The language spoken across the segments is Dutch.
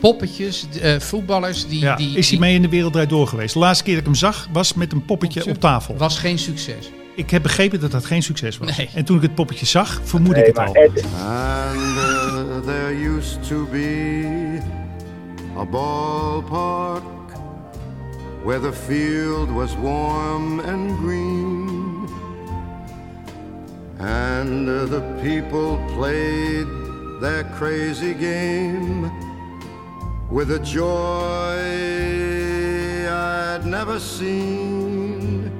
poppetjes, eh, voetballers die... Ja, die is hij die- mee in de wereldrijd door geweest? De laatste keer dat ik hem zag was met een poppetje op tafel. Was geen succes. Ik heb begrepen dat dat geen succes was. Nee. En toen ik het poppetje zag, vermoed ik het al. Ed, And uh, there used to be a ballpark where the field was warm and green. And uh, the people played their crazy game with a joy I'd never seen.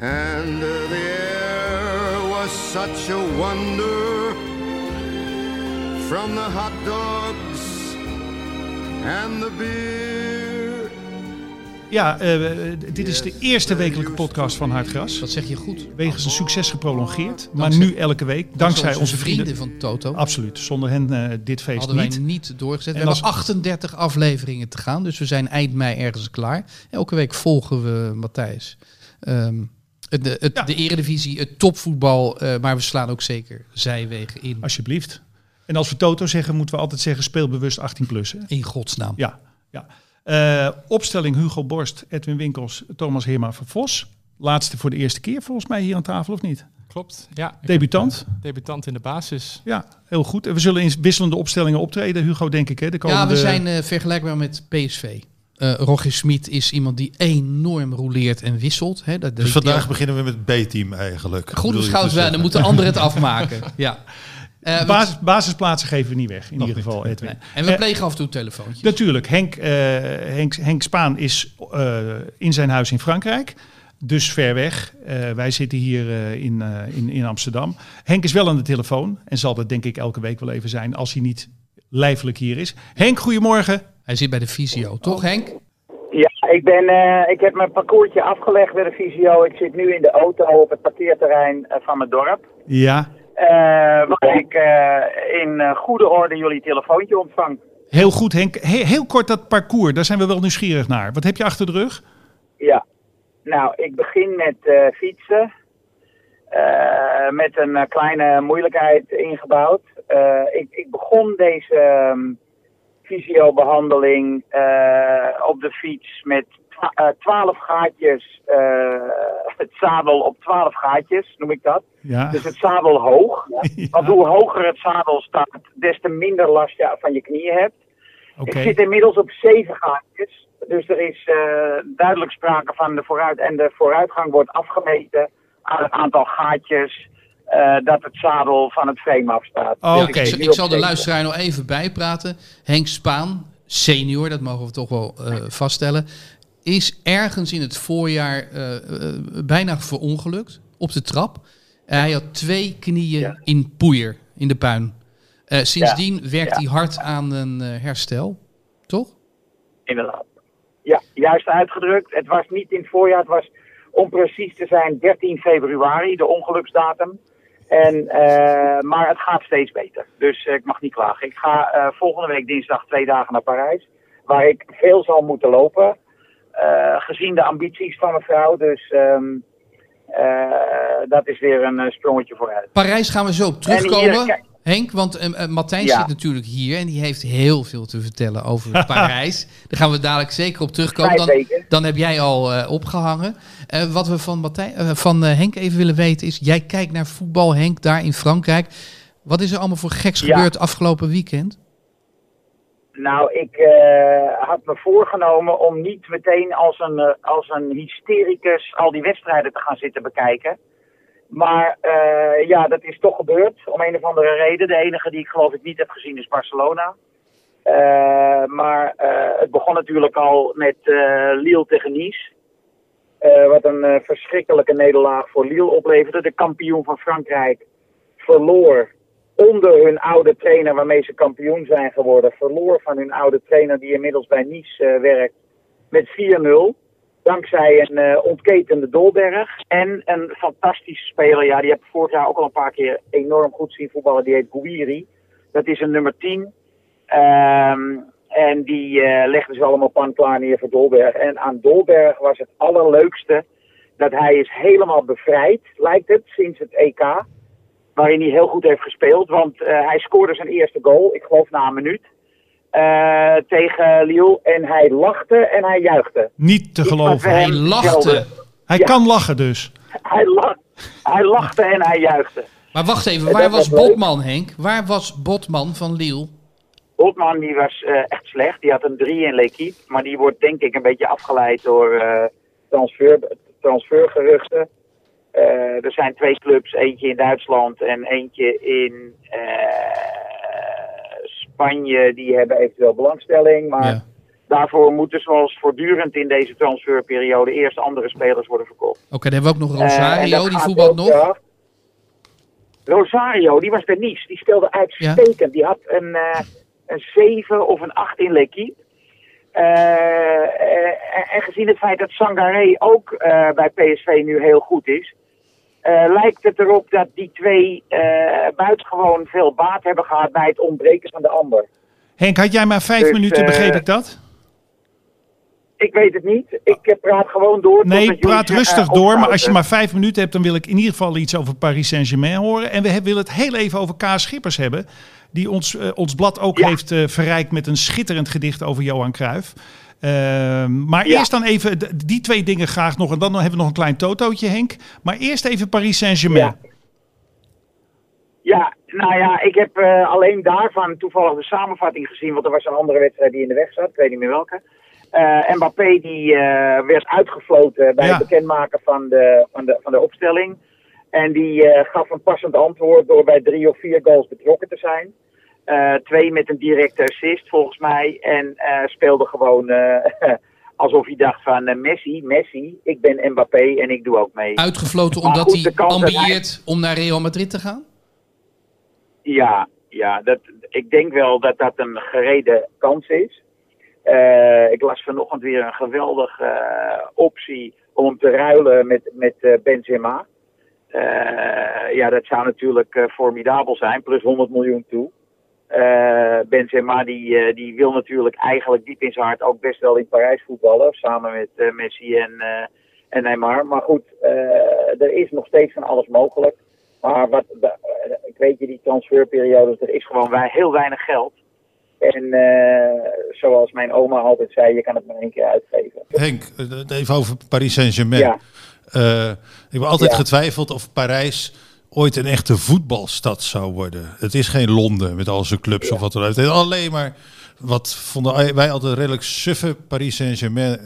And the air was such a wonder from the hot dogs and the beer. Ja, eh, dit is de eerste wekelijke podcast van Hartgras. Dat zeg je goed. Wegens een succes geprolongeerd. Maar nu elke week. Dankzij onze vrienden. van Toto. Absoluut. Zonder hen eh, dit feest hadden wij niet. niet doorgezet. We En als- hebben 38 afleveringen te gaan, dus we zijn eind mei ergens klaar. Elke week volgen we Matthijs. Ehm, de, het, Ja. de eredivisie, het topvoetbal, eh, maar we slaan ook zeker zijwegen in. Alsjeblieft. En als we Toto zeggen, moeten we altijd zeggen speelbewust 18 plus. Hè? In godsnaam. Ja, ja. Eh, opstelling Hugo Borst, Edwin Winkels, Thomas Heerma van Vos. Laatste voor de eerste keer volgens mij hier aan tafel, of niet? Klopt, ja. Debutant. heb, eh, debutant in de basis. Ja, heel goed. En we zullen in wisselende opstellingen optreden, Hugo, denk ik. Hè? De Ja, we zijn eh, vergelijkbaar met PSV. Eh Roger Smit is iemand die enorm roleert en wisselt. Hè. Dat Dus vandaag beginnen we met B-team eigenlijk. Goed beschouwd dan moeten anderen het afmaken. Ja. Eh, Basis, basisplaatsen geven we niet weg, in Nog ieder geval, Edwin. nee. En we Eh, plegen af en toe telefoontjes. Natuurlijk, Henk, eh, Henk, Henk Spaan is eh, in zijn huis in Frankrijk. Dus ver weg. Eh, wij zitten hier eh, in, eh, in, in Amsterdam. Henk is wel aan de telefoon. En zal dat denk ik elke week wel even zijn als hij niet lijfelijk hier is. Henk, goedemorgen. Hij zit bij de Visio, toch Henk? ja, ik, ben, eh, ik heb mijn parcoursje afgelegd bij de Visio. Ik zit nu in de auto op het parkeerterrein van mijn dorp. Ja, waar ik eh, in eh, goede orde jullie telefoontje ontvang. heel goed Henk. He- heel kort dat parcours, daar zijn we wel nieuwsgierig naar. Wat heb je achter de rug? Ja. Nou, ik begin met eh, fietsen. Eh, met een eh, kleine moeilijkheid ingebouwd. Eh, ik, ik begon deze ehm, fysiobehandeling eh, op de fiets met eh, twaalf gaatjes. eh, het zadel op twaalf gaatjes, noem ik dat. Ja, Dus het zadel hoog. Want hoe hoger het zadel staat, des te minder last je van je knieën hebt. oké. Ik zit inmiddels op zeven gaatjes. Dus er is eh, duidelijk sprake van de vooruit. En de vooruitgang wordt afgemeten aan het aantal gaatjes eh, dat het zadel van het frame afstaat. Oh, Dus oké. Ik, zal de luisteraar nog even bijpraten. Henk Spaan, senior, dat mogen we toch wel eh, vaststellen, is ergens in het voorjaar eh, eh, bijna verongelukt op de trap. hij had twee knieën Ja. in poeier, in de puin. Eh, sindsdien werkt hij hard aan een eh, herstel, toch? Inderdaad. Ja, juist uitgedrukt. Het was niet in het voorjaar, het was om precies te zijn 13 februari, de ongeluksdatum. En, eh, maar het gaat steeds beter. Dus eh, ik mag niet klagen. Ik ga eh, volgende week dinsdag twee dagen naar Parijs. Waar ik veel zal moeten lopen. Eh, gezien de ambities van mijn vrouw. Dus ehm, eh, dat is weer een eh, sprongetje vooruit. Parijs gaan we zo op En terugkomen. hier, Henk, want Matthijs Ja. zit natuurlijk hier en die heeft heel veel te vertellen over Parijs. Daar gaan we dadelijk zeker op terugkomen. Dan, dan heb jij al eh, opgehangen. Eh, wat we van, Matthij, eh, van Henk even willen weten is, jij kijkt naar voetbal, Henk, daar in Frankrijk. Wat is er allemaal voor geks Ja. gebeurd afgelopen weekend? Nou, ik eh, had me voorgenomen om niet meteen als een, eh, als een hystericus al die wedstrijden te gaan zitten bekijken. Maar eh, ja, dat is toch gebeurd om een of andere reden. De enige die ik geloof ik niet heb gezien is Barcelona. Maar het begon natuurlijk al met Lille tegen Nice. Wat een verschrikkelijke nederlaag voor Lille opleverde. De kampioen van Frankrijk verloor onder hun oude trainer waarmee ze kampioen zijn geworden. Verloor van hun oude trainer die inmiddels bij Nice eh, werkt met 4-0. Dankzij een eh, ontketende Dolberg. En een fantastische speler. Ja, die heb ik vorig jaar ook al een paar keer enorm goed zien voetballen. Die heet Gouiri. Dat is een nummer 10. Ehm, en die eh legden ze allemaal pan klaar neer voor Dolberg. En aan Dolberg was het allerleukste dat hij is helemaal bevrijd, lijkt het, sinds het EK. Waarin hij heel goed heeft gespeeld. Want eh, hij scoorde zijn eerste goal, ik geloof na een minuut. eh, tegen Lille. En hij lachte en hij juichte. Niet te geloven. Hij lachte. Hij Ja. kan lachen dus. Hij, lach, hij lachte en hij juichte. Maar wacht even, En waar dat was. Botman, Henk? Waar was Botman van Liel? Botman die was eh, echt slecht. Die had een 3 in L'Equipe. Maar die wordt denk ik een beetje afgeleid door eh, transfer, transfergeruchten. Eh, er zijn twee clubs. Eentje in Duitsland en eentje in eh, Spanje. Die hebben eventueel belangstelling. Maar Ja. daarvoor moeten zoals voortdurend in deze transferperiode eerst andere spelers worden verkocht. Oké, dan hebben we ook nog Eh, Rosario, die voetbalt nog. ja. Rosario, die was bij Nice. Die speelde uitstekend. Die had een, een 7 of een 8 in L'Equipe. En gezien het feit dat Sangaré ook bij PSV nu heel goed is, lijkt het erop dat die twee eh, buitengewoon veel baat hebben gehad bij het ontbreken van de ander. Henk, had jij maar vijf Dus, minuten, eh, begreep ik dat? Ik weet het niet. Ik eh, praat gewoon door. Nee, praat jullie rustig door. Maar als je maar vijf minuten hebt, dan wil ik in ieder geval iets over Paris Saint-Germain horen. En we willen het heel even over Kaas Schippers hebben. Die ons, eh, ons blad ook Ja. heeft eh, verrijkt met een schitterend gedicht over Johan Cruijff. Ehm, maar Ja. eerst dan even die twee dingen graag nog. En dan hebben we nog een klein totootje, Henk. Maar eerst even Paris Saint-Germain. Ja. Ja, nou ja, ik heb eh, alleen daarvan toevallig de samenvatting gezien, want er was een andere wedstrijd die in de weg zat, ik weet niet meer welke. Eh Mbappé die eh, werd uitgefloten bij Ja. het bekendmaken van de, van de, van de opstelling. En die gaf een passend antwoord door bij drie of vier goals betrokken te zijn. Eh, twee met een directe assist volgens mij. En eh, speelde gewoon eh, alsof hij dacht van Messi, Messi, ik ben Mbappé en ik doe ook mee. Uitgefloten omdat goed, hij ambieert om naar Real Madrid te gaan? Ja, ja dat, ik denk wel dat dat een gereden kans is. Ik las vanochtend weer een geweldige optie om te ruilen met, met Benzema. Ja, dat zou natuurlijk formidabel zijn, plus 100 miljoen toe. Eh, Benzema die, eh, die wil natuurlijk eigenlijk diep in zijn hart ook best wel in Parijs voetballen, samen met eh, Messi en, en Neymar. Maar goed, er is nog steeds van alles mogelijk. Maar wat, ik weet je, die transferperiodes, er is gewoon wij, heel weinig geld. En zoals mijn oma altijd zei, je kan het maar één keer uitgeven. Henk, even over Paris Saint-Germain. Ja. Ik heb altijd Ja. getwijfeld of Parijs ooit een echte voetbalstad zou worden. Het is geen Londen met al zijn clubs of wat dan ook. Alleen maar wat vonden wij altijd redelijk suffe Paris Saint-Germain eh,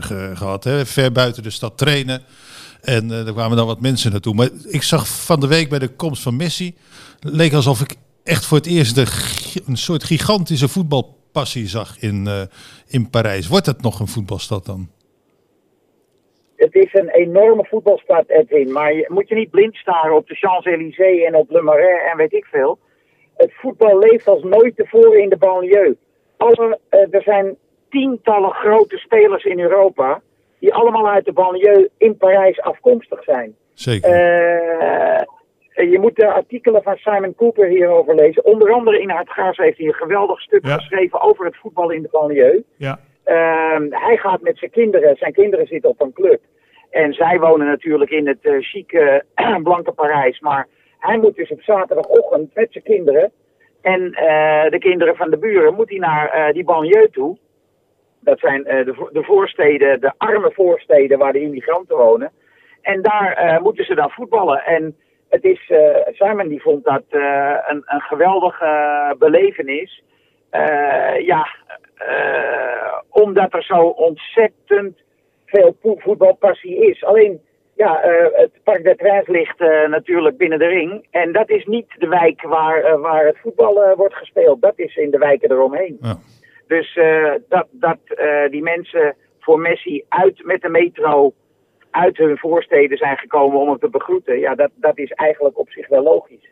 ge- gehad. Hè? Ver buiten de stad trainen. En eh er kwamen dan wat mensen naartoe. Maar ik zag van de week bij de komst van Messi... leek alsof ik echt voor het eerst de, een soort gigantische voetbalpassie zag in, eh, in Parijs. Wordt het nog een voetbalstad dan? Het is een enorme voetbalstad, Edwin. Maar je moet je niet blind staren op de Champs-Élysées en op Le Marais en weet ik veel. Het voetbal leeft als nooit tevoren in de banlieue. Alle, eh, er zijn tientallen grote spelers in Europa... die allemaal uit de banlieue in Parijs afkomstig zijn. Zeker. Eh, je moet de artikelen van Simon Cooper hierover lezen. Onder andere in Hartgras heeft hij een geweldig stuk Ja. geschreven over het voetbal in de banlieue. Ja. Ehm, hij gaat met zijn kinderen, zijn kinderen zitten op een club. En zij wonen natuurlijk in het eh, chique blanke Parijs. Maar hij moet dus op zaterdagochtend met zijn kinderen en eh, de kinderen van de buren moet hij naar eh, die banlieue toe. Dat zijn eh, de, de voorsteden, de arme voorsteden waar de immigranten wonen. En daar eh, moeten ze dan voetballen. En het is, eh, Simon die vond dat eh, een, een geweldige belevenis. Eh, ja, eh, omdat er zo ontzettend veel voetbalpassie is. Alleen, ja, eh, het Parc des Princes ligt eh, natuurlijk binnen de ring. En dat is niet de wijk waar, eh, waar het voetbal wordt gespeeld. Dat is in de wijken eromheen. Ja. Dus dat, dat die mensen voor Messi uit met de metro uit hun voorsteden zijn gekomen om hem te begroeten. Ja, dat, dat is eigenlijk op zich wel logisch.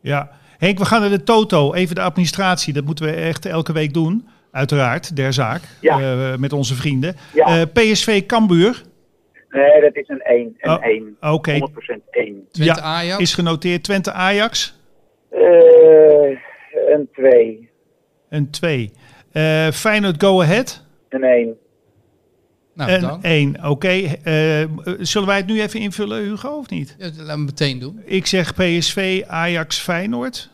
Ja. Henk, we gaan naar de Toto. Even de administratie. Dat moeten we echt elke week doen. Uiteraard, der zaak. Ja. Eh, met onze vrienden. Ja. Eh, PSV Cambuur. Nee, dat is een 1. Een Oh, 1. oké. 100% 1. Twente Ja, Ajax? Is genoteerd. Twente Ajax. Eh, een 2. Een 2. Eh Feyenoord Go Ahead. Een 1. nou, Een dan. 1. Oké. Eh, zullen wij het nu even invullen, Hugo, of niet? Ja, laten we meteen doen. Ik zeg PSV Ajax Feyenoord.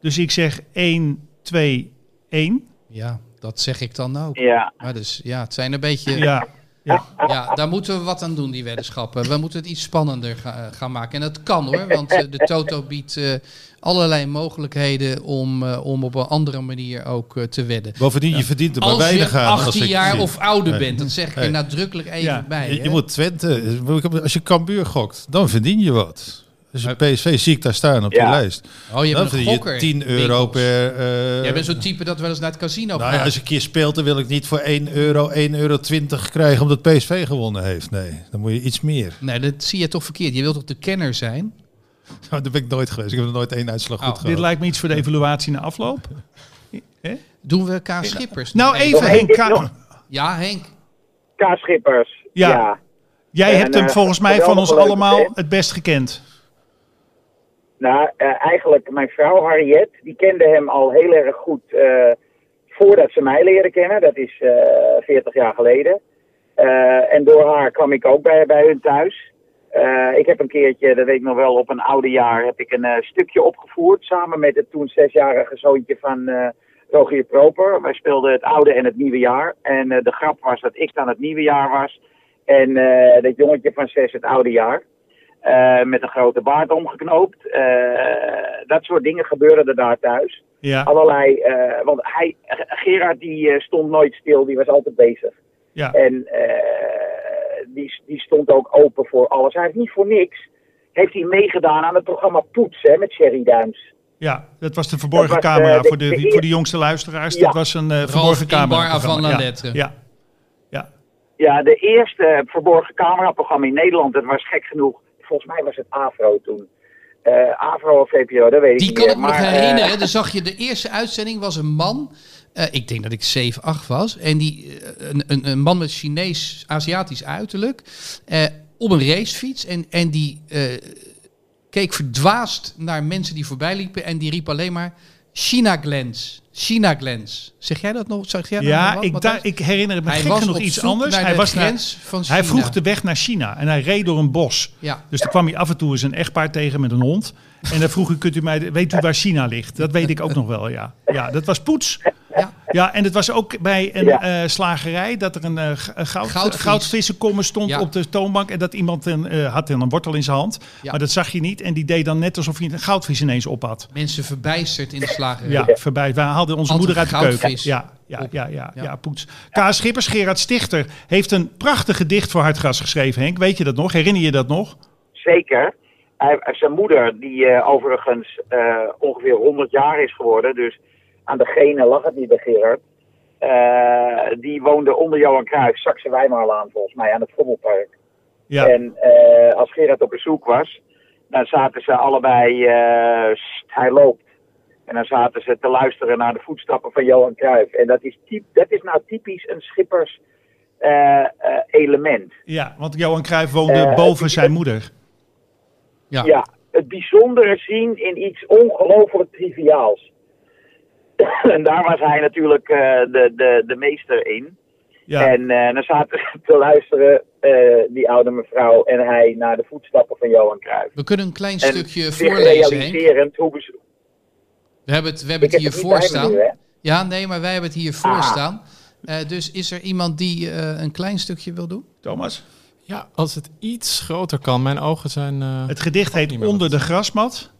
Dus ik zeg 1, 2, 1. Ja, dat zeg ik dan ook. Ja. Maar dus ja, het zijn een beetje. Ja, ja. Ja, daar moeten we wat aan doen, die weddenschappen. We moeten het iets spannender ga- gaan maken. En dat kan hoor, want eh, de Toto biedt eh, allerlei mogelijkheden om, eh, om op een andere manier ook eh, te wedden. Bovendien, je verdient er maar je weinig aan. 18 als ik jaar zie. of ouder Nee. bent, dat zeg ik er Nee. nadrukkelijk even Ja, bij. Je, je moet Twente, als je Cambuur gokt, dan verdien je wat. Dus je PSV zie ik daar staan op Ja. die lijst. Oh, je dan bent een gokker. je 10 euro Winkels. per... eh, Jij bent zo'n type dat wel eens naar het casino nou gaat. ja, als je een keer speelt, dan wil ik niet voor 1 euro 1,20 euro krijgen omdat PSV gewonnen heeft. Nee, dan moet je iets meer. Nee, dat zie je toch verkeerd. Je wilt toch de kenner zijn? Nou, daar ben ik nooit geweest. Ik heb nog nooit één uitslag goed Oh. gehad. Dit lijkt me iets voor de evaluatie na afloop. Doen we K. Schippers? Nou, even Nog Henk. Ja, Henk. Kaasschippers. Ja. Ja. Jij En, hebt hem eh, volgens mij van ons allemaal het best gekend. Nou, eh, eigenlijk mijn vrouw Harriet, die kende hem al heel erg goed eh, voordat ze mij leerde kennen. Dat is eh 40 jaar geleden. Eh, en door haar kwam ik ook bij, bij hun thuis. Eh, ik heb een keertje, dat weet ik nog wel, op een oude jaar heb ik een eh, stukje opgevoerd. Samen met het toen zesjarige zoontje van eh, Rogier Proper. Wij speelden het oude en het nieuwe jaar. En eh, de grap was dat ik dan het nieuwe jaar was. En eh, dat jongetje van zes het oude jaar. Eh, met een grote baard omgeknoopt. Eh, dat soort dingen gebeurden er daar thuis. Ja, Allerlei, eh, want hij, Gerard die eh, stond nooit stil, die was altijd bezig. ja. En eh, die, die stond ook open voor alles. Hij heeft niet voor niks, heeft hij meegedaan aan het programma Poets hè, met Sherry Duims. ja, dat was de verborgen was, camera de- voor, de, de voor de jongste luisteraars. Ja. Dat was een eh, verborgen camera. Van la. Ja. ja, Ja, de eerste verborgen cameraprogramma in Nederland, dat was gek genoeg. Volgens mij was het Avro toen. Eh Avro of VPRO, dat weet ik Die niet kan ik me nog herinneren. Dan zag je de eerste uitzending was een man. eh, ik denk dat ik 7, 8 was. En die, een, een, een man met Chinees, Aziatisch uiterlijk. op een racefiets. En, en die keek verdwaasd naar mensen die voorbij liepen. En die riep alleen maar China Glens. China Glens. Zeg jij dat nog? Zeg jij dat nog ja wat, ik, da- ik herinner me Hij gek genoeg op iets anders. Hij, was naar, van hij China. vroeg de weg naar China en hij reed door een bos. Ja. Dus toen kwam hij af en toe eens een echtpaar tegen met een hond. En dan vroeg u, kunt u mij, weet u waar China ligt? Dat weet ik ook nog wel, ja. Ja, dat was poets. Ja. En het was ook bij een Ja. eh, slagerij dat er een eh, een goud, Goudvis. goudvissenkommer stond Ja. op de toonbank. En dat iemand een, eh, had dan een wortel in zijn hand. Ja. Maar dat zag je niet. En die deed dan net alsof hij een goudvis ineens op had. Mensen verbijsterd in de slagerij. Ja, voorbij. Wij haalden onze Altijd moeder uit de goudvis. keuken. Ja, ja, ja, ja, ja, Ja. poets. K. Schippers, Gerard Stichter, heeft een prachtig gedicht voor Hartgras geschreven, Henk. Weet je dat nog? Herinner je dat nog? Zeker. Hij, zijn moeder, die eh, overigens eh, ongeveer 100 jaar is geworden, dus aan de genen lag het niet bij Gerard. eh, die woonde onder Johan Cruijff, Saxe Weimarlaan volgens mij, aan het Vondelpark. Ja, En eh, als Gerard op bezoek was, dan zaten ze allebei, eh, hij loopt. En dan zaten ze te luisteren naar de voetstappen van Johan Cruijff. En dat is, typ, dat is nou typisch een schippers eh, eh, element. ja, want Johan Cruijff woonde boven zijn moeder. Ja. Ja, het bijzondere zien in iets ongelooflijk triviaals. en daar was hij natuurlijk eh, de, de, de meester in. Ja, En eh, dan zaten ze te luisteren, eh, die oude mevrouw en hij, naar de voetstappen van Johan Cruijff. We kunnen een klein En stukje voorlezen, realiserend hoe... We hebben het, we hebben het hier het voor staan. nu? Ja, nee, maar wij hebben het hier voor Ah. staan. Eh, dus is er iemand die eh, een klein stukje wil doen? Thomas? Ja, als het iets groter kan. Mijn ogen zijn... eh, Het gedicht heet Onder de grasmat.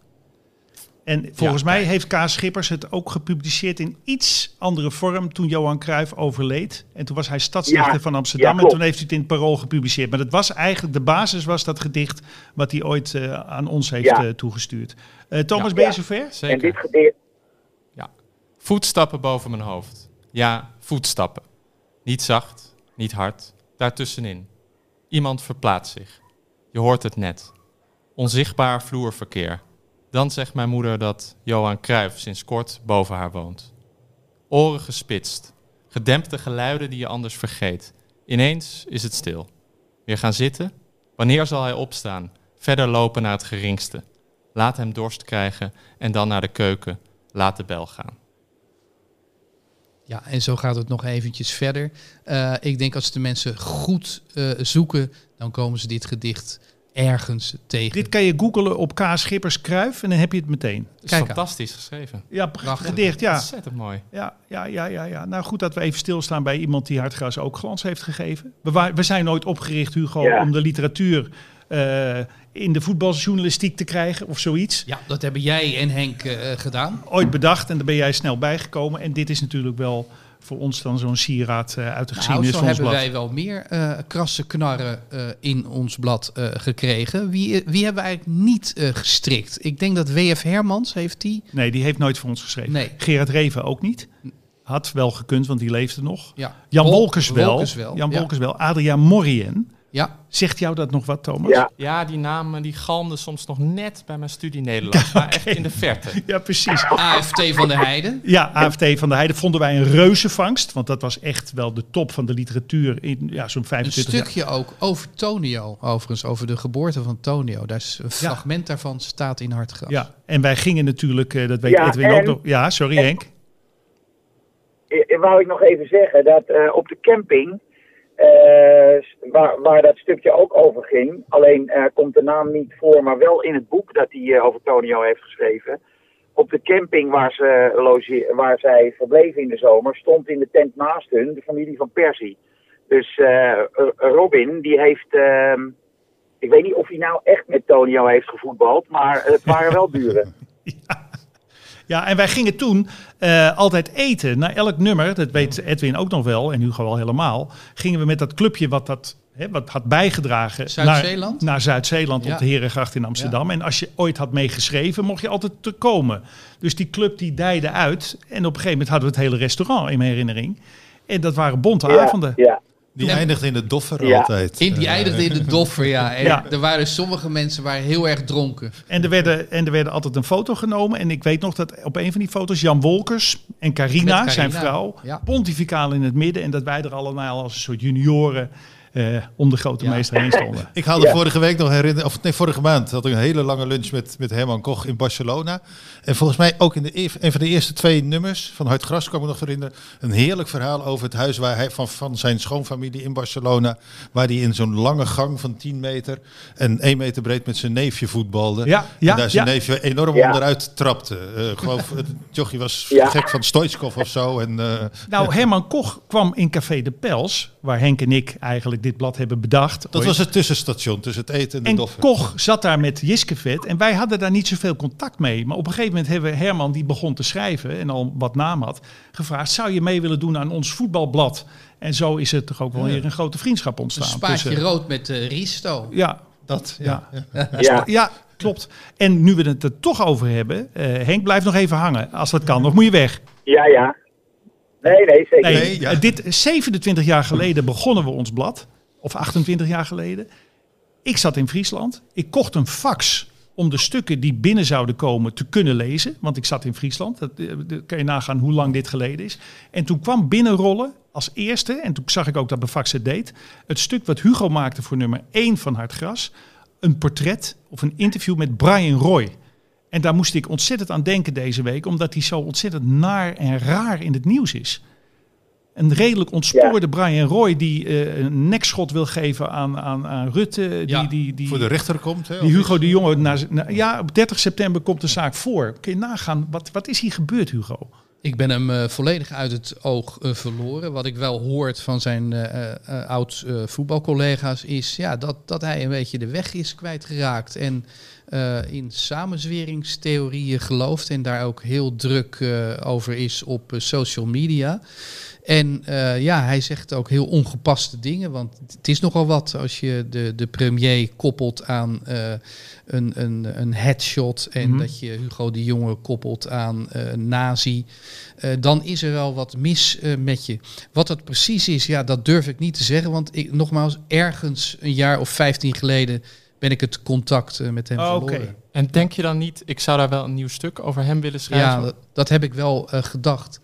En volgens Ja, mij heeft K. Schippers het ook gepubliceerd in iets andere vorm toen Johan Cruijff overleed. En toen was hij stadsdichter Ja, van Amsterdam ja, en toen heeft hij het in het Parool gepubliceerd. Maar dat was eigenlijk, de basis was dat gedicht wat hij ooit eh, aan ons heeft Ja. eh, toegestuurd. Eh, Thomas, Ja. ben je zover? En zeker. dit gedicht... Ja. Voetstappen boven mijn hoofd. Ja, voetstappen. Niet zacht, niet hard. Daartussenin. Iemand verplaatst zich. Je hoort het net. Onzichtbaar vloerverkeer. Dan zegt mijn moeder dat Johan Cruijff sinds kort boven haar woont. Oren gespitst. Gedempte geluiden die je anders vergeet. Ineens is het stil. Weer gaan zitten? Wanneer zal hij opstaan? Verder lopen naar het geringste. Laat hem dorst krijgen en dan naar de keuken. Laat de bel gaan. Ja, en zo gaat het nog eventjes verder. Eh, ik denk als de mensen goed eh, zoeken, dan komen ze dit gedicht ergens tegen. Dit kan je googelen op K. Schippers Kruif en dan heb je het meteen. aan. fantastisch geschreven. Ja, Prachtig. gedicht, ja. Ontzettend mooi. Ja, ja, ja, ja, ja. Nou goed dat we even stilstaan bij iemand die Hartgras ook glans heeft gegeven. We, we zijn nooit opgericht, Hugo, Ja. om de literatuur eh, in de voetbaljournalistiek te krijgen of zoiets. Ja, dat hebben jij en Henk eh, gedaan. Ooit bedacht en daar ben jij snel bijgekomen. En dit is natuurlijk wel voor ons dan zo'n sieraad eh, uit de Nou, geschiedenis zo van ons hebben blad. wij wel meer eh, krasse knarren eh, in ons blad gekregen. Wie, wie hebben we eigenlijk niet gestrikt? Ik denk dat W.F. Hermans heeft die. Nee, die heeft nooit voor ons geschreven. Nee. Gerard Reven ook niet. Had wel gekund, want die leefde nog. Ja, Jan Wol- Wolkers wel. Wolkers wel. Jan ja. Wolkers wel. Adriaan Morien. Ja, Zegt jou dat nog wat, Thomas? Ja, Ja, die namen die galmden soms nog net bij mijn studie Nederlands. Maar echt in de verte. Ja, precies. AFT van de Heide. Ja, AFT van de Heide vonden wij een reuzenvangst. Want dat was echt wel de top van de literatuur in ja, zo'n Een 25 jaar. stukje ook over Tonio, overigens, over de geboorte van Tonio. Daar is een fragment daarvan staat in Hartgras. Ja, en wij gingen natuurlijk, eh, dat weet Ja, Edwin ook nog. Ja, sorry Henk. wou ik nog even zeggen dat eh, op de camping, waar, waar dat stukje ook over ging, alleen eh, komt de naam niet voor, maar wel in het boek dat hij eh, over Tonio heeft geschreven. Op de camping waar, ze loge- waar zij verbleven in de zomer, stond in de tent naast hun de familie van Persie. Dus eh, eh, Robin, die heeft, ehm, ik weet niet of hij nou echt met Tonio heeft gevoetbald, maar het waren wel buren. Ja, en wij gingen toen eh, altijd eten. Na elk nummer, dat weet Edwin ook nog wel, en Hugo al helemaal, gingen we met dat clubje wat dat hè, wat had bijgedragen Zuid-Zeeland? naar, naar Zuid-Zeeland Ja. op de Herengracht in Amsterdam. En als je ooit had meegeschreven, mocht je altijd te komen. Dus die club die dijde uit. En op een gegeven moment hadden we het hele restaurant in mijn herinnering. En dat waren bonte Ja, avonden. ja. Die eindigt in de doffer Ja. altijd. In, die Eh, eindigde in de doffer, ja. En Ja. er waren sommige mensen waren heel erg dronken. En er, werden, en er werden altijd een foto genomen. En ik weet nog dat op een van die foto's Jan Wolkers en Carina, zijn vrouw, ja. pontificaal in het midden. En dat wij er allemaal als een soort junioren eh, om de grote Ja. meester heen stonden. Ik haalde Ja. vorige week nog herinneren, of nee, vorige maand had ik een hele lange lunch met, met Herman Koch in Barcelona. En volgens mij ook in de, een van de eerste twee nummers van Hard Gras kan ik me nog herinneren. Een heerlijk verhaal over het huis waar hij van, van zijn schoonfamilie in Barcelona. Waar hij in zo'n lange gang van 10 meter en 1 meter breed met zijn neefje voetbalde. Ja, ja, en daar zijn ja. neefje enorm Ja. onderuit trapte. Eh, ik geloof, het jochie was Ja. gek van Stoichkov of zo. En, eh, Nou, Herman Koch kwam in Café de Pels, waar Henk en ik eigenlijk dit blad hebben bedacht. dat ooit. was het tussenstation tussen het eten en de En. Koch zat daar met Jiskevet en wij hadden daar niet zoveel contact mee. Maar op een gegeven moment hebben we Herman, die begon te schrijven en al wat naam had, gevraagd: zou je mee willen doen aan ons voetbalblad? En zo is er toch ook wel weer een grote vriendschap Een ontstaan. spaatje tussen- rood met eh Risto. Ja, Dat, ja. ja. Ja. ja, klopt. En nu we het er toch over hebben, eh, Henk, blijf nog even hangen als dat kan. Of moet je weg? Ja, ja. Nee, nee, zeker. Nee, Nee, ja. eh, dit 27 jaar geleden begonnen we ons blad. Of 28 jaar geleden. Ik zat in Friesland. Ik kocht een fax om de stukken die binnen zouden komen te kunnen lezen. Want ik zat in Friesland. Dat, eh, kan je nagaan hoe lang dit geleden is. En toen kwam binnenrollen als eerste, en toen zag ik ook dat de fax het deed, het stuk wat Hugo maakte voor nummer 1 van Hartgras. Een portret of een interview met Brian Roy. En daar moest ik ontzettend aan denken deze week, omdat hij zo ontzettend naar en raar in het nieuws is. Een redelijk ontspoorde Brian Roy die eh, een nekschot wil geven aan, aan, aan Rutte. Die, Ja, die, die, Voor de rechter komt. Hè, die Hugo iets? de Jonge. Na, na- ja, op 30 september komt de zaak voor. Kun je nagaan, wat, wat is hier gebeurd, Hugo? Ik ben hem eh, volledig uit het oog eh, verloren. Wat ik wel hoort van zijn eh, eh, oud eh, voetbalcollega's is ja, dat, dat hij een beetje de weg is kwijtgeraakt. En eh, in samenzweringstheorieën gelooft en daar ook heel druk eh, over is op social media. En eh, ja, hij zegt ook heel ongepaste dingen. Want het is nogal wat als je de, de premier koppelt aan eh, een, een, een headshot. En Mhm. dat je Hugo de Jonge koppelt aan eh, nazi. Eh, dan is er wel wat mis eh, met je. Wat dat precies is, ja, dat durf ik niet te zeggen. Want ik, nogmaals, ergens een jaar of 15 geleden ben ik het contact met hem Oh, oké. verloren. En denk je dan niet, ik zou daar wel een nieuw stuk over hem willen schrijven? Ja, dat, dat heb ik wel eh, gedacht.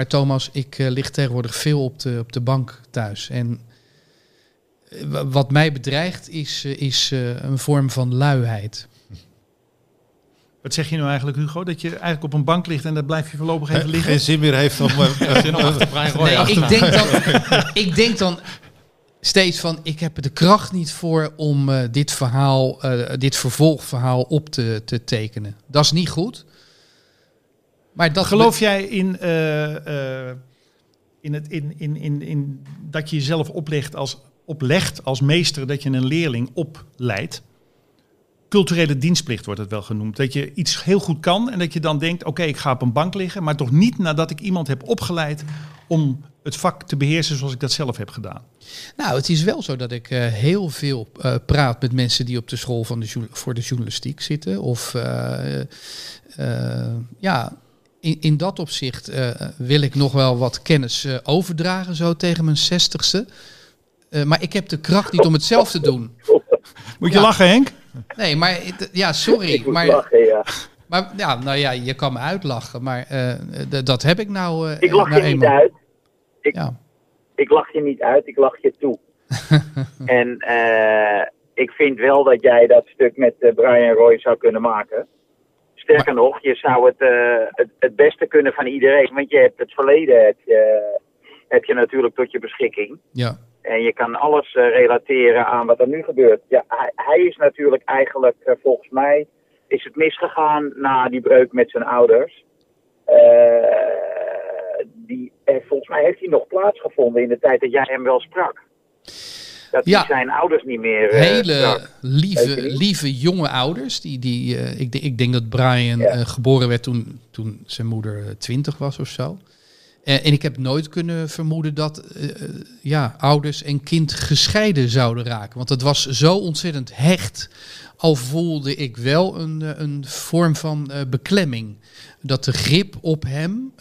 Maar Thomas, ik eh, lig tegenwoordig veel op de, op de bank thuis. En eh, wa- wat mij bedreigt is, eh, is eh, een vorm van luiheid. Wat zeg je nou eigenlijk, Hugo? Dat je eigenlijk op een bank ligt en daar blijf je voorlopig even liggen? Geen zin meer heeft om... Zin om achter Brian Roy Nee, aan te ik denk dan, ik denk dan steeds van ik heb er de kracht niet voor om eh, dit verhaal, eh, dit vervolgverhaal op te, te tekenen. Dat is niet goed. Maar dat Geloof jij in, eh, eh, in, het, in, in, in, in dat je jezelf oplegt als, oplegt als meester, dat je een leerling opleidt? Culturele dienstplicht wordt het wel genoemd. Dat je iets heel goed kan en dat je dan denkt: oké, ik ga op een bank liggen, maar toch niet nadat ik iemand heb opgeleid om het vak te beheersen zoals ik dat zelf heb gedaan. Nou, het is wel zo dat ik eh, heel veel praat met mensen die op de school van de voor de journalistiek zitten. Of ja, in, in dat opzicht eh, wil ik nog wel wat kennis eh, overdragen, zo tegen mijn zestigste. Eh, maar ik heb de kracht niet om het zelf te doen. Moet je Ja. lachen, Henk? Nee, maar ja, sorry. Ik moet Maar, lachen, ja. maar ja, nou ja, je kan me uitlachen. Maar eh, dat heb ik nou. eh, Ik lach nou je niet uit. Ja. Ik lach je niet uit, ik lach je toe. en eh, ik vind wel dat jij dat stuk met Brian Roy zou kunnen maken. Sterker nog, je zou het, eh, het het beste kunnen van iedereen. Want je hebt het verleden heb je, heb je natuurlijk tot je beschikking. Ja. En je kan alles eh, relateren aan wat er nu gebeurt. Ja, hij, hij is natuurlijk eigenlijk, eh, volgens mij, is het misgegaan na die breuk met zijn ouders. Die, volgens mij heeft hij nog plaatsgevonden in de tijd dat jij hem wel sprak. Dat Ja. zijn ouders niet meer eh, Hele lieve, lieve jonge ouders. Die, die, eh, ik, ik denk dat Brian Ja. eh, geboren werd toen, toen zijn moeder twintig was of zo. En ik heb nooit kunnen vermoeden dat ja, ouders en kind gescheiden zouden raken. Want het was zo ontzettend hecht. Al voelde ik wel een, een vorm van beklemming. Dat de grip op hem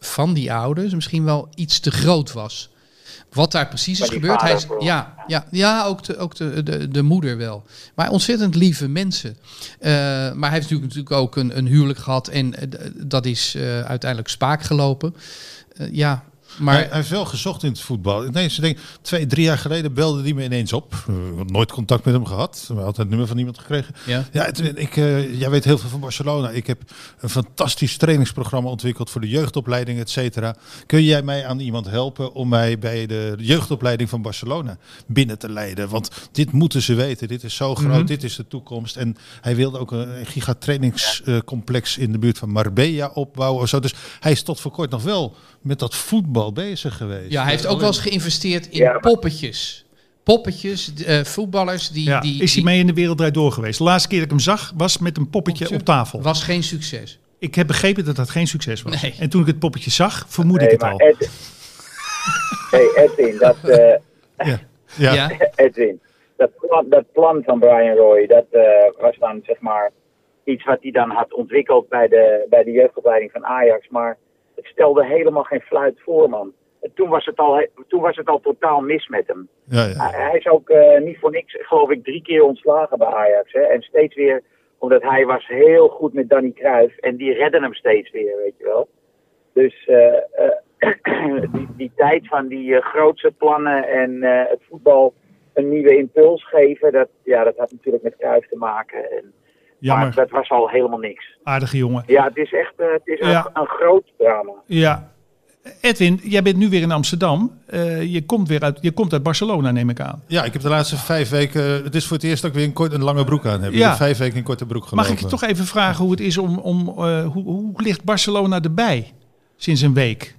van die ouders misschien wel iets te groot was. Wat daar precies is gebeurd. Hij is, ja, ja, ja, ook, de, ook de, de, de moeder wel. Maar ontzettend lieve mensen. Eh, maar hij heeft natuurlijk, natuurlijk ook een, een huwelijk gehad. En eh, dat is eh, uiteindelijk spaak gelopen. Ja, maar hij, hij heeft wel gezocht in het voetbal. Nee, ze denken, twee, drie jaar geleden belde hij me ineens op. Uh, nooit contact met hem gehad. We hadden het nummer van iemand gekregen. ja. Ja, het- ik, eh, jij weet heel veel van Barcelona. Ik heb een fantastisch trainingsprogramma ontwikkeld voor de jeugdopleiding, et cetera. Kun jij mij aan iemand helpen om mij bij de jeugdopleiding van Barcelona binnen te leiden? Want dit moeten ze weten. Dit is zo groot. Mhm. Dit is de toekomst. En hij wilde ook een gigatrainingscomplex in de buurt van Marbella opbouwen. Of zo. Dus hij is tot voor kort nog wel met dat voetbal bezig geweest. ja, hij heeft ook wel eens geïnvesteerd in Ja, poppetjes. Poppetjes, eh, voetballers die... Ja. die, is hij mee in de wereld door geweest? De laatste keer dat ik hem zag was met een poppetje Poppetje? op tafel. Was geen succes. Ik heb begrepen dat dat geen succes was. Nee. En toen ik het poppetje zag, vermoed ik het maar al. Ed, hey Edwin, dat, eh, Ja. Ja. Ja. Edwin, dat plan, dat plan van Brian Roy, dat eh, was dan zeg maar iets wat hij dan had ontwikkeld bij de, bij de jeugdopleiding van Ajax. Maar het stelde helemaal geen fluit voor, man. En Toen was het al, toen was het al totaal mis met hem. Ja, ja. Hij, hij is ook eh, niet voor niks, geloof ik, drie keer ontslagen bij Ajax. Hè? En steeds weer, omdat hij was heel goed met Danny Cruijff. En die redden hem steeds weer, weet je wel. Dus eh, eh, die, die tijd van die grootse plannen en het voetbal een nieuwe impuls geven, dat, ja, dat had natuurlijk met Cruijff te maken. En, Jammer, Maar dat was al helemaal niks. aardige jongen. Ja, het is echt eh, het is Ja. een, een groot drama. Ja. Edwin, jij bent nu weer in Amsterdam. Eh, je, komt weer uit, je komt uit Barcelona, neem ik aan. Ja, ik heb de laatste vijf weken. Het is voor het eerst dat ik weer een, kort, een lange broek aan heb. Ik Ja. heb vijf weken in korte broek gelopen. Mag ik je toch even vragen hoe het is om. om eh, hoe, hoe ligt Barcelona erbij sinds een week?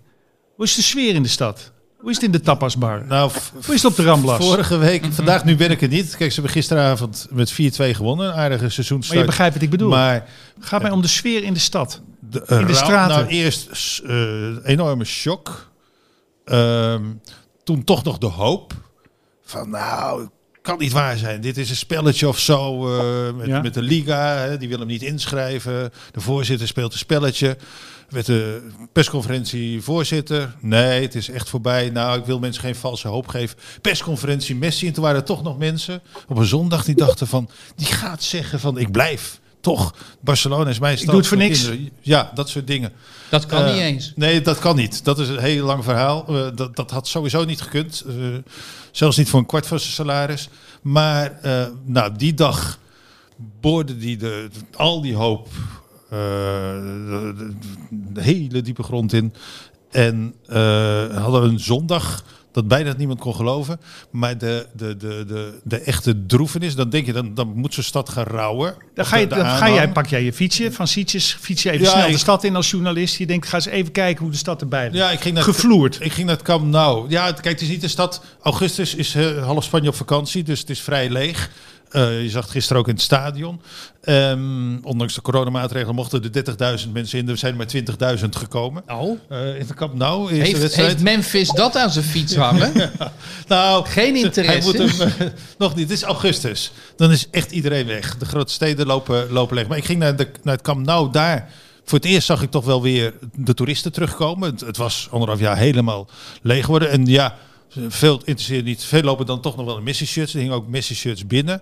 Hoe is de sfeer in de stad? Hoe is het in de tapasbar? Nou, Hoe is het op de Ramblas? vorige week, vandaag nu ben ik er niet. Kijk, ze hebben gisteravond met 4-2 gewonnen. Een aardige seizoenstart. Maar je begrijpt wat ik bedoel. Maar Het gaat mij om de sfeer in de stad. de, In de rauw- straten. Nou, eerst eh, enorme shock. Ehm, toen toch nog de hoop. Van nou, kan niet waar zijn. Dit is een spelletje of zo eh, met, Ja. met de Liga. Hè, die wil hem niet inschrijven. De voorzitter speelt een spelletje. Werd de persconferentie voorzitter. Nee, het is echt voorbij. Nou, ik wil mensen geen valse hoop geven. Persconferentie Messi. En toen waren er toch nog mensen op een zondag die dachten van... Die gaat zeggen van ik blijf. Toch, Barcelona is mijn stad. doe het voor niks. kinderen. Ja, dat soort dingen. Dat kan Eh, niet eens. Nee, dat kan niet. Dat is een heel lang verhaal. Eh, dat, dat had sowieso niet gekund. Eh, zelfs niet voor een kwart van zijn salaris. Maar eh, nou, die dag boorde die de, al die hoop de, de- de hele diepe grond in. En eh, hadden een zondag dat bijna niemand kon geloven. Maar de, de, de, de, de echte droefenis, dan denk je, dan, dan moet zo'n stad gaan rouwen. Dan, ga, je, dan ga jij, pak jij je fietsje van Sietjes, fiets je even Ja, snel de stad in als journalist. Je denkt, ga eens even kijken hoe de stad erbij ligt. Ja, ik ging naar Gevloerd. Ik ging naar het Camp Nou. Ja, het- kijk, het is niet de stad. Augustus is eh, half Spanje op vakantie, dus het is vrij leeg. Eh, je zag het gisteren ook in het stadion. Ehm, ondanks de coronamaatregelen mochten er 30.000 mensen in. Er zijn maar 20.000 gekomen. Oh. In het Camp Nou de Heeft, heeft Memphis dat aan zijn fiets hangen? nou, Geen Hij interesse. moet hem, eh, nog niet. Het is augustus. Dan is echt iedereen weg. De grote steden lopen, lopen leeg. Maar ik ging naar, de, naar het Camp Nou. Daar, voor het eerst zag ik toch wel weer de toeristen terugkomen. Het, het was anderhalf jaar helemaal leeg geworden. En ja, veel interesseert niet. Veel lopen dan toch nog wel in Messi-shirts. Er hingen ook Messi-shirts binnen.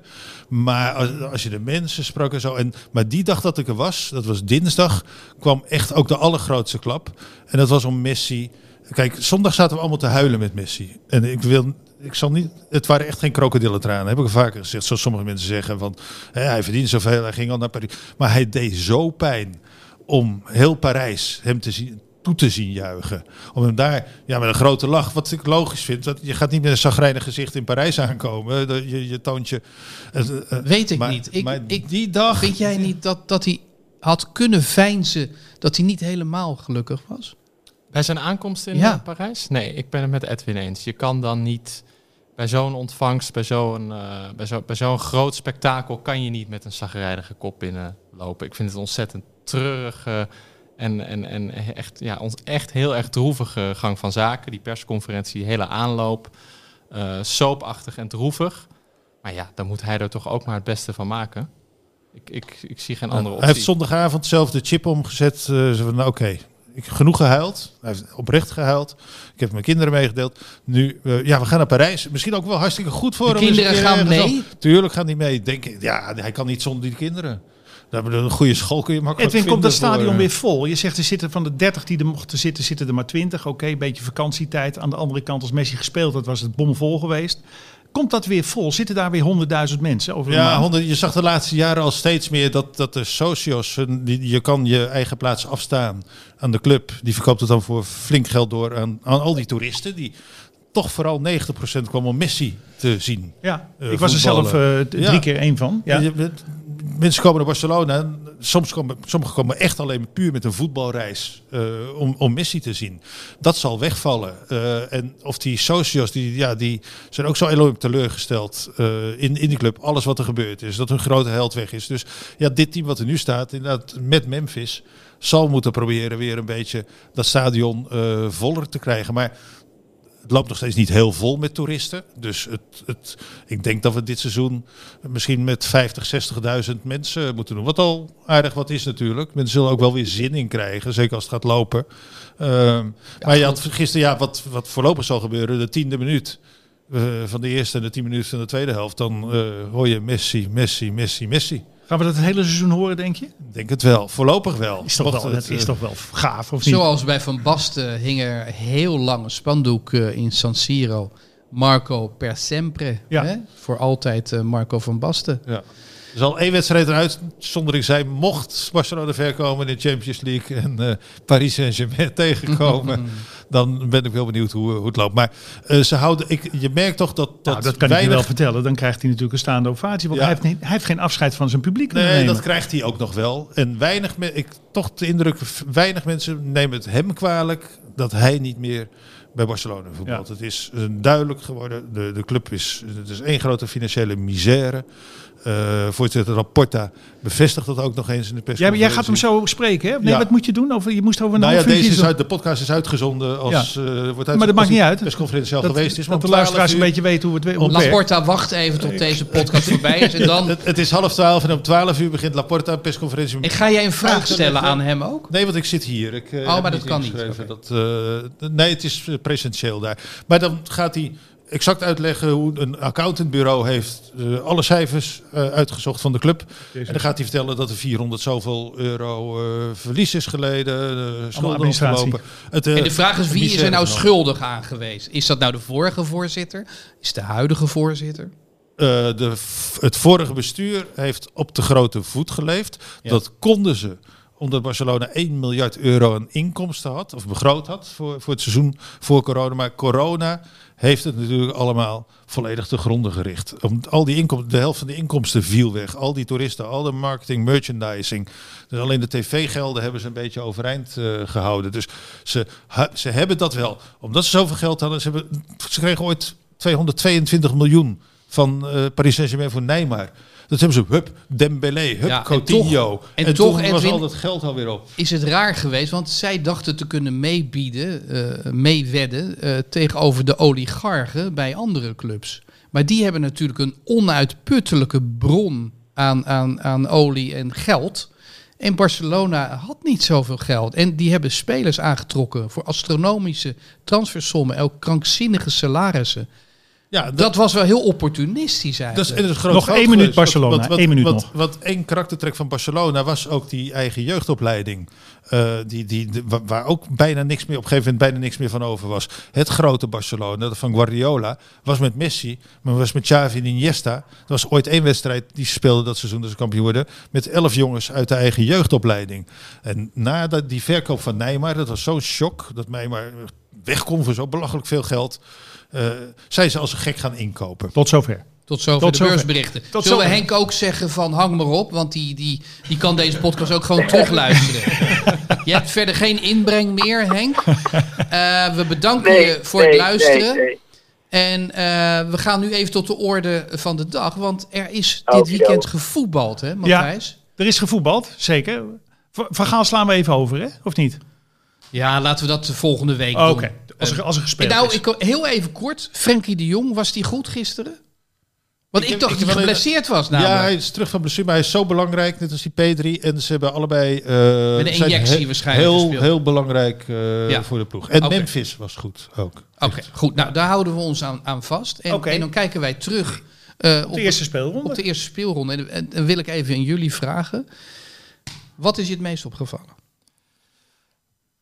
Maar als, als je de mensen sprak en zo. En, maar die dag dat ik er was, dat was dinsdag, kwam echt ook de allergrootste klap. En dat was om Messi. Kijk, zondag zaten we allemaal te huilen met Messi. En ik wil, ik zal niet, het waren echt geen krokodillentranen. Heb ik vaker gezegd. Zoals sommige mensen zeggen van, hè, hij verdient zoveel, hij ging al naar Parijs. Maar hij deed zo pijn om heel Parijs hem te zien, toe te zien juichen. Om hem daar, ja, met een grote lach, wat ik logisch vind. Dat je gaat niet met een zagrijnig gezicht in Parijs aankomen. Dat Je, je toont je... eh, eh, Weet ik maar- niet. Ik, maar ik, die dag... Vind jij niet dat, dat hij had kunnen veinzen dat hij niet helemaal gelukkig was? Bij zijn aankomst in Ja. eh, Parijs? Nee, ik ben het met Edwin eens. Je kan dan niet bij zo'n ontvangst, bij zo'n eh, bij zo, bij zo'n groot spektakel, kan je niet met een zagrijnige kop binnenlopen. Ik vind het ontzettend treurige en, en, en echt, ja, ons echt heel erg droevige gang van zaken. Die persconferentie, die hele aanloop, eh soapachtig en droevig. Maar ja, dan moet hij er toch ook maar het beste van maken. Ik, ik, ik zie geen andere Hij optie. heeft zondagavond zelf de chip omgezet. eh, van, nou, oké, ik heb genoeg gehuild. Hij heeft oprecht gehuild. Ik heb mijn kinderen meegedeeld. Nu, eh, ja, we gaan naar Parijs. Misschien ook wel hartstikke goed voor De hem. kinderen keer gaan mee? Tuurlijk gaan die mee. Denk, ik, ja, hij kan niet zonder die kinderen. Een goede school kun je makkelijk Edwin, komt dat voor, stadion eh, weer vol? Je zegt er zitten van de 30 die er mochten zitten, zitten er maar 20. Oké, een beetje vakantietijd. Aan de andere kant, als Messi gespeeld had, was het bomvol geweest. Komt dat weer vol? Zitten daar weer 100.000 mensen over Ja, maand? 100, je zag de laatste jaren al steeds meer dat, dat de socios, die, je kan je eigen plaats afstaan aan de club. Die verkoopt het dan voor flink geld door aan, aan al die toeristen. Die toch vooral 90% kwam om Messi te zien. Ja, Eh, ik was er zelf eh, Ja. drie keer één van. Ja. Mensen komen naar Barcelona. Soms komen, sommigen komen echt alleen puur met een voetbalreis eh, om, om Messi te zien. Dat zal wegvallen. Eh, en of die socios, die, ja, die zijn ook zo enorm teleurgesteld eh, in, in die club. Alles wat er gebeurd is. Dat hun grote held weg is. Dus ja, dit team wat er nu staat, inderdaad met Memphis, zal moeten proberen weer een beetje dat stadion voller te krijgen. Maar het loopt nog steeds niet heel vol met toeristen. Dus het, het, ik denk dat we dit seizoen misschien met 50, 60.000 mensen moeten doen. Wat al aardig wat is natuurlijk. Mensen zullen ook wel weer zin in krijgen, zeker als het gaat lopen. Ehm, maar je had gisteren, ja, wat, wat voorlopig zal gebeuren, de tiende minuut eh, van de eerste en de tien minuten van de tweede helft. Dan eh, hoor je Messi, Messi, Messi, Messi. Gaan we dat het hele seizoen horen, denk je? Ik denk het wel. Voorlopig wel. Is toch Mocht wel, het, is eh, toch wel gaaf, of niet? Zoals bij Van Basten hing er heel lang een spandoek eh, in San Siro. Marco per sempre. Ja. Hè? Voor altijd eh, Marco van Basten. Ja. Er zal één wedstrijd eruit, zonder ik zei, mocht Barcelona ver komen in de Champions League en eh, Paris Saint-Germain tegenkomen, dan ben ik wel benieuwd hoe, hoe het loopt. Maar eh, ze houden, ik, je merkt toch dat, dat, Nou, dat kan ik je wel vertellen. Dan krijgt hij natuurlijk een staande ovatie. Want Ja. hij, heeft niet, hij heeft geen afscheid van zijn publiek Nee, nemen. dat krijgt hij ook nog wel. En weinig, me- ik toch de indruk, weinig mensen nemen het hem kwalijk dat hij niet meer bij Barcelona voetbalt. Het is eh, duidelijk geworden. De, de club is, het is één grote financiële misère. Eh voorzitter Laporta bevestigt dat ook nog eens in de Jij, persconferentie. jij gaat hem zo spreken, hè? Nee, Ja. wat moet je doen? Over, je moest over een Nou ja, deze is uit, de podcast is uitgezonden als Ja. eh wordt uitgezonden Maar dat als maakt niet uit. persconferentie al dat, geweest is. dat de om 12 luisteraars een uur- beetje weten hoe het, werkt. Laporta wacht even tot deze podcast voorbij is. En dan Het, het is half twaalf en om 12 uur begint Laporta een persconferentie. en ga jij een vraag Uit te stellen aan hem ook? Nee, want ik zit hier. Ik, eh, Oh, maar dat kan niet. Dat, eh, nee, het is presentieel daar. Maar dan gaat hij exact uitleggen hoe een accountantbureau heeft eh, alle cijfers eh, uitgezocht van de club. En dan gaat hij vertellen dat er 400 zoveel euro eh, verlies is geleden, uh, schulden administratie. opgelopen. Het, eh, En de vraag is, wie is er nou schuldig aan geweest? Is dat nou de vorige voorzitter? Is het de huidige voorzitter? Eh, de, het vorige bestuur heeft op de grote voet geleefd. Ja. Dat konden ze omdat Barcelona 1 miljard euro aan inkomsten had, of begroot had voor, voor het seizoen voor corona. Maar corona heeft het natuurlijk allemaal volledig te gronden gericht. Om, al die inkomsten, de helft van de inkomsten viel weg. Al die toeristen, al de marketing, merchandising. Dus alleen de tv-gelden hebben ze een beetje overeind eh, gehouden. Dus ze, ze hebben dat wel. Omdat ze zoveel geld hadden, ze, hebben, ze kregen ooit 222 miljoen van eh, Paris Saint-Germain voor Neymar. Dat hebben ze, hup, Dembélé, hup, Ja, en Coutinho. toch- en en toch, was al dat geld alweer op. is het raar geweest, want zij dachten te kunnen meebieden, eh, meewedden eh, tegenover de oligarchen bij andere clubs. Maar die hebben natuurlijk een onuitputtelijke bron aan, aan, aan olie en geld. En Barcelona had niet zoveel geld. En die hebben spelers aangetrokken voor astronomische transfersommen, ook krankzinnige salarissen. Ja, Dat, was wel heel opportunistisch Dat is, eigenlijk. dat is groot Nog één minuut geweest. Barcelona, Wat, wat, één minuut wat, nog. Wat één karaktertrek van Barcelona was ook die eigen jeugdopleiding. Eh, die, die, de- waar ook bijna niks meer, op een gegeven moment bijna niks meer van over was. Het grote Barcelona, dat van Guardiola, was met Messi, maar was met Xavi en Iniesta. Er was ooit één wedstrijd die ze speelden dat seizoen dat ze kampioen worden. Met elf jongens uit de eigen jeugdopleiding. En na dat, die verkoop van Neymar, dat was zo'n shock. Dat Neymar weg kon voor zo belachelijk veel geld. Eh zijn ze als een gek gaan inkopen. Tot zover. Tot zover Tot de zover. beursberichten. Tot Zullen we. Henk ook zeggen van hang maar op, want die, die, die kan deze podcast ook gewoon terugluisteren. je hebt verder geen inbreng meer, Henk. Eh, we bedanken Nee, je voor nee, het luisteren. nee, nee. En eh, we gaan nu even tot de orde van de dag, want er is dit Okido. weekend gevoetbald, hè Matthijs? Er is gevoetbald, zeker. Van Gaal slaan we even over, hè? Of niet? Ja. laten we dat de volgende week Oké, doen. Als, er, als er gespeeld nou, is. ik, heel even kort. Frenkie de Jong, was die goed gisteren? Want ik, dacht ik dat hij geblesseerd was namelijk. Ja, hij is terug van blessure, maar hij is zo belangrijk, net als die P3. En ze hebben allebei... eh, Met een injectie he- waarschijnlijk Heel, gespeeld. heel belangrijk eh, Ja. voor de ploeg. En. Memphis was goed ook. Oké, goed. Nou, daar houden we ons aan, aan vast. En, en dan kijken wij terug eh, op, de eerste speelronde. op de eerste speelronde. En, en, dan wil ik even aan jullie vragen. Wat is je het meest opgevallen?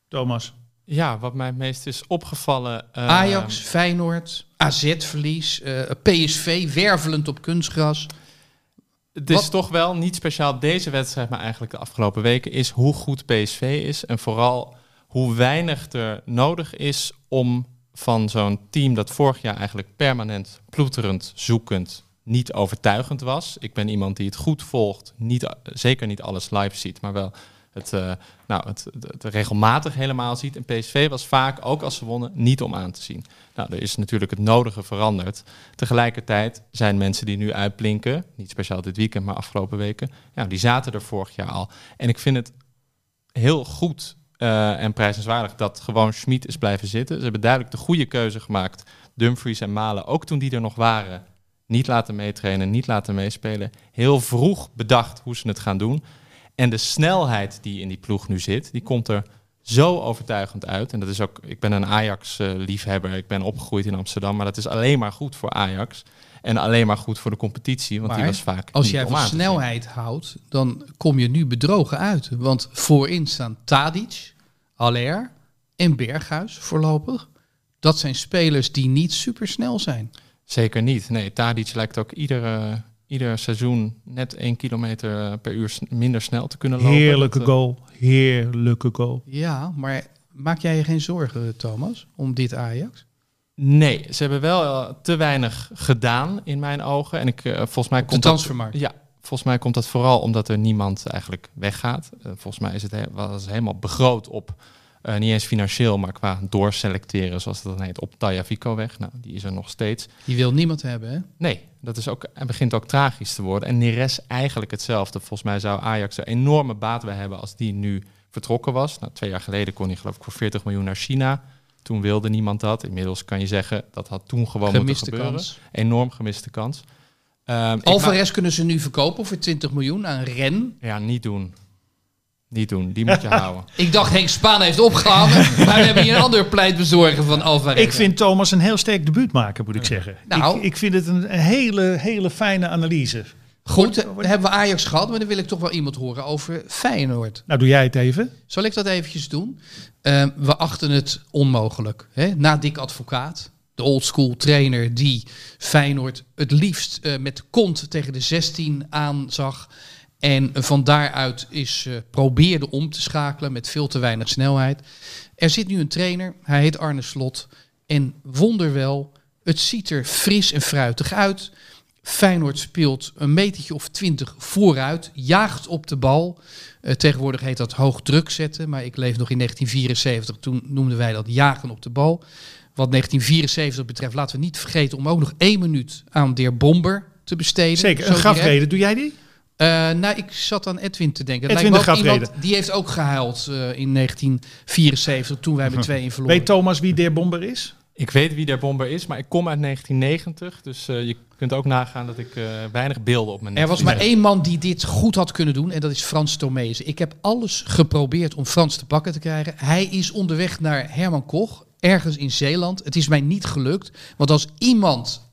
Thomas. Ja, wat mij het meest is opgevallen. eh, Ajax, Feyenoord, AZ-verlies, eh, PSV wervelend op kunstgras. Het is Wat- toch wel niet speciaal deze wedstrijd, maar eigenlijk de afgelopen weken, is hoe goed PSV is. En vooral hoe weinig er nodig is om van zo'n team dat vorig jaar eigenlijk permanent ploeterend, zoekend, niet overtuigend was. Ik ben iemand die het goed volgt, niet, zeker niet alles live ziet, maar wel het, eh, nou, het, het, regelmatig helemaal ziet. En PSV was vaak, ook als ze wonnen, niet om aan te zien. Nou, er is natuurlijk het nodige veranderd. Tegelijkertijd zijn mensen die nu uitblinken, niet speciaal dit weekend, maar afgelopen weken, ja, die zaten er vorig jaar al. En ik vind het heel goed eh, en prijzenswaardig dat gewoon Schmid is blijven zitten. Ze hebben duidelijk de goede keuze gemaakt. Dumfries en Malen, ook toen die er nog waren, niet laten meetrainen, niet laten meespelen. Heel vroeg bedacht hoe ze het gaan doen. En de snelheid die in die ploeg nu zit, die komt er zo overtuigend uit. En dat is ook, ik ben een Ajax-liefhebber. ik ben opgegroeid in Amsterdam, maar dat is alleen maar goed voor Ajax. En alleen maar goed voor de competitie, want die was vaak. Als jij van snelheid houdt, dan kom je nu bedrogen uit. Want voorin staan Tadic, Haller en Berghuis voorlopig. Dat zijn spelers die niet super snel zijn. Zeker niet. Nee, Tadic lijkt ook ieder, eh, ieder seizoen net één kilometer per uur minder snel te kunnen lopen. Heerlijke Dat, eh, goal. Heerlijke goal. Ja, maar maak jij je geen zorgen, Thomas, om dit Ajax? Nee, ze hebben wel eh, te weinig gedaan in mijn ogen. En ik, eh, volgens mij Op de komt dat, transfermarkt. ja, volgens mij komt dat vooral omdat er niemand eigenlijk weggaat. Volgens mij is het he- was helemaal begroot op, eh, niet eens financieel, maar qua doorselecteren, zoals dat dan heet, op Taya Vico weg. Nou, die is er nog steeds. Die wil niemand hebben, hè? Nee, dat is ook, en begint ook tragisch te worden. En Neres eigenlijk hetzelfde. Volgens mij zou Ajax er enorme baat bij hebben als die nu vertrokken was. Nou, twee jaar geleden kon hij geloof ik voor 40 miljoen naar China. Toen wilde niemand dat. Inmiddels kan je zeggen, dat had toen gewoon Gemiste moeten gebeuren. kans. Enorm gemiste kans. Ik Alvarez kunnen ze nu verkopen voor 20 miljoen aan Ren. Ja, niet doen. Niet doen, die moet je houden. Ik dacht Henk Spaan heeft opgehangen, maar we hebben hier een ander pleitbezorger van Alvarez. Ik vind Thomas een heel sterk debuut maken, moet ik zeggen. Nou. ik, ik vind het een hele, hele fijne analyse. Goed, dan hebben we Ajax gehad, maar dan wil ik toch wel iemand horen over Feyenoord. Nou, doe jij het even. Zal ik dat eventjes doen? Ehm, we achten het onmogelijk. Hè? Na Dick Advocaat, de oldschool trainer die Feyenoord het liefst eh, met kont tegen de 16 aanzag. En van daaruit is eh, probeerde om te schakelen met veel te weinig snelheid. Er zit nu een trainer, hij heet Arne Slot. En wonderwel, het ziet er fris en fruitig uit. Feyenoord speelt een metertje of twintig vooruit, jaagt op de bal. Eh, tegenwoordig heet dat hoog druk zetten, maar ik leef nog in 1974. Toen noemden wij dat jagen op de bal. Wat 1974 betreft, laten we niet vergeten om ook nog één minuut aan de heer Bomber te besteden. Zeker, een grafreden. Doe jij die? Eh, nou, ik zat aan Edwin te denken. Het Edwin lijkt de ook iemand-. Die heeft ook gehuild eh, in 1974, toen wij met 2-1 verloren. Weet Thomas wie de heer Bomber is? Ik weet wie der bomber is, maar ik kom uit 1990. Dus eh, je kunt ook nagaan dat ik eh, weinig beelden op mijn Er was maar één man die dit goed had kunnen doen en dat is Frans Tomezen. Ik heb alles geprobeerd om Frans te pakken te krijgen. Hij is onderweg naar Herman Koch, ergens in Zeeland. Het is mij niet gelukt, want als iemand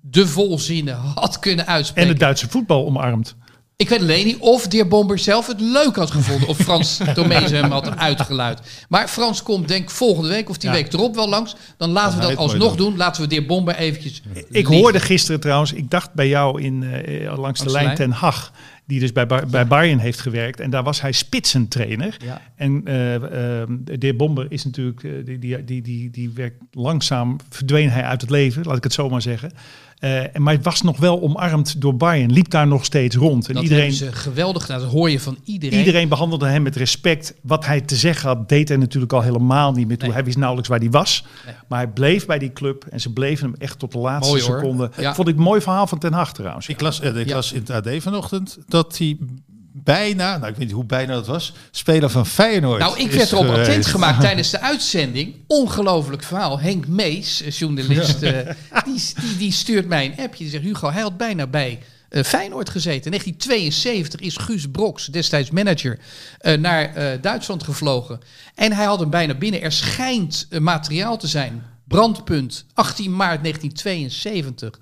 de volzinnen had kunnen En uitspreken... het Duitse voetbal omarmt. Ik weet alleen niet of de heer Bomber zelf het leuk had gevonden. Of Frans Tomezen hem had uitgeluid. Maar Frans komt denk ik volgende week of die Ja. week erop wel langs. Dan laten we dat alsnog doen. doen. Laten we de heer Bomber eventjes Ik liggen. hoorde gisteren trouwens, ik dacht bij jou in, eh, langs de de lijn? Ten Hag, die dus bij, Bar- bij Bayern heeft gewerkt. En daar was hij spitsentrainer. Ja. En de heer Bomber is natuurlijk, eh, die, die, die, die, die werkt langzaam, verdween hij uit het leven, laat ik het zo maar zeggen. Eh, en maar het was nog wel omarmd door Bayern, liep daar nog steeds rond. En Dat iedereen, ze geweldig. Dat hoor je van iedereen. iedereen behandelde hem met respect. Wat hij te zeggen had, deed hij natuurlijk al helemaal niet meer toe. Nee. Hij wist nauwelijks waar hij was. Nee. Maar hij bleef bij die club en ze bleven hem echt tot de laatste Mooi, seconde. Ja. Vond ik een mooi verhaal van Ten Hag trouwens. Ik las, eh, ik Ja. las in het AD vanochtend dat hij bijna, nou ik weet niet hoe bijna dat was, speler van Feyenoord Nou, ik werd erop attent gemaakt tijdens de uitzending. Ongelooflijk verhaal. Henk Mees, eh, journalist, eh, die, die, die stuurt mij een appje. Die zegt, Hugo, hij had bijna bij eh, Feyenoord gezeten. In 1972 is Guus Broks, destijds manager, naar Duitsland gevlogen. En hij had hem bijna binnen. Er schijnt materiaal te zijn. Brandpunt, 18 maart 1972.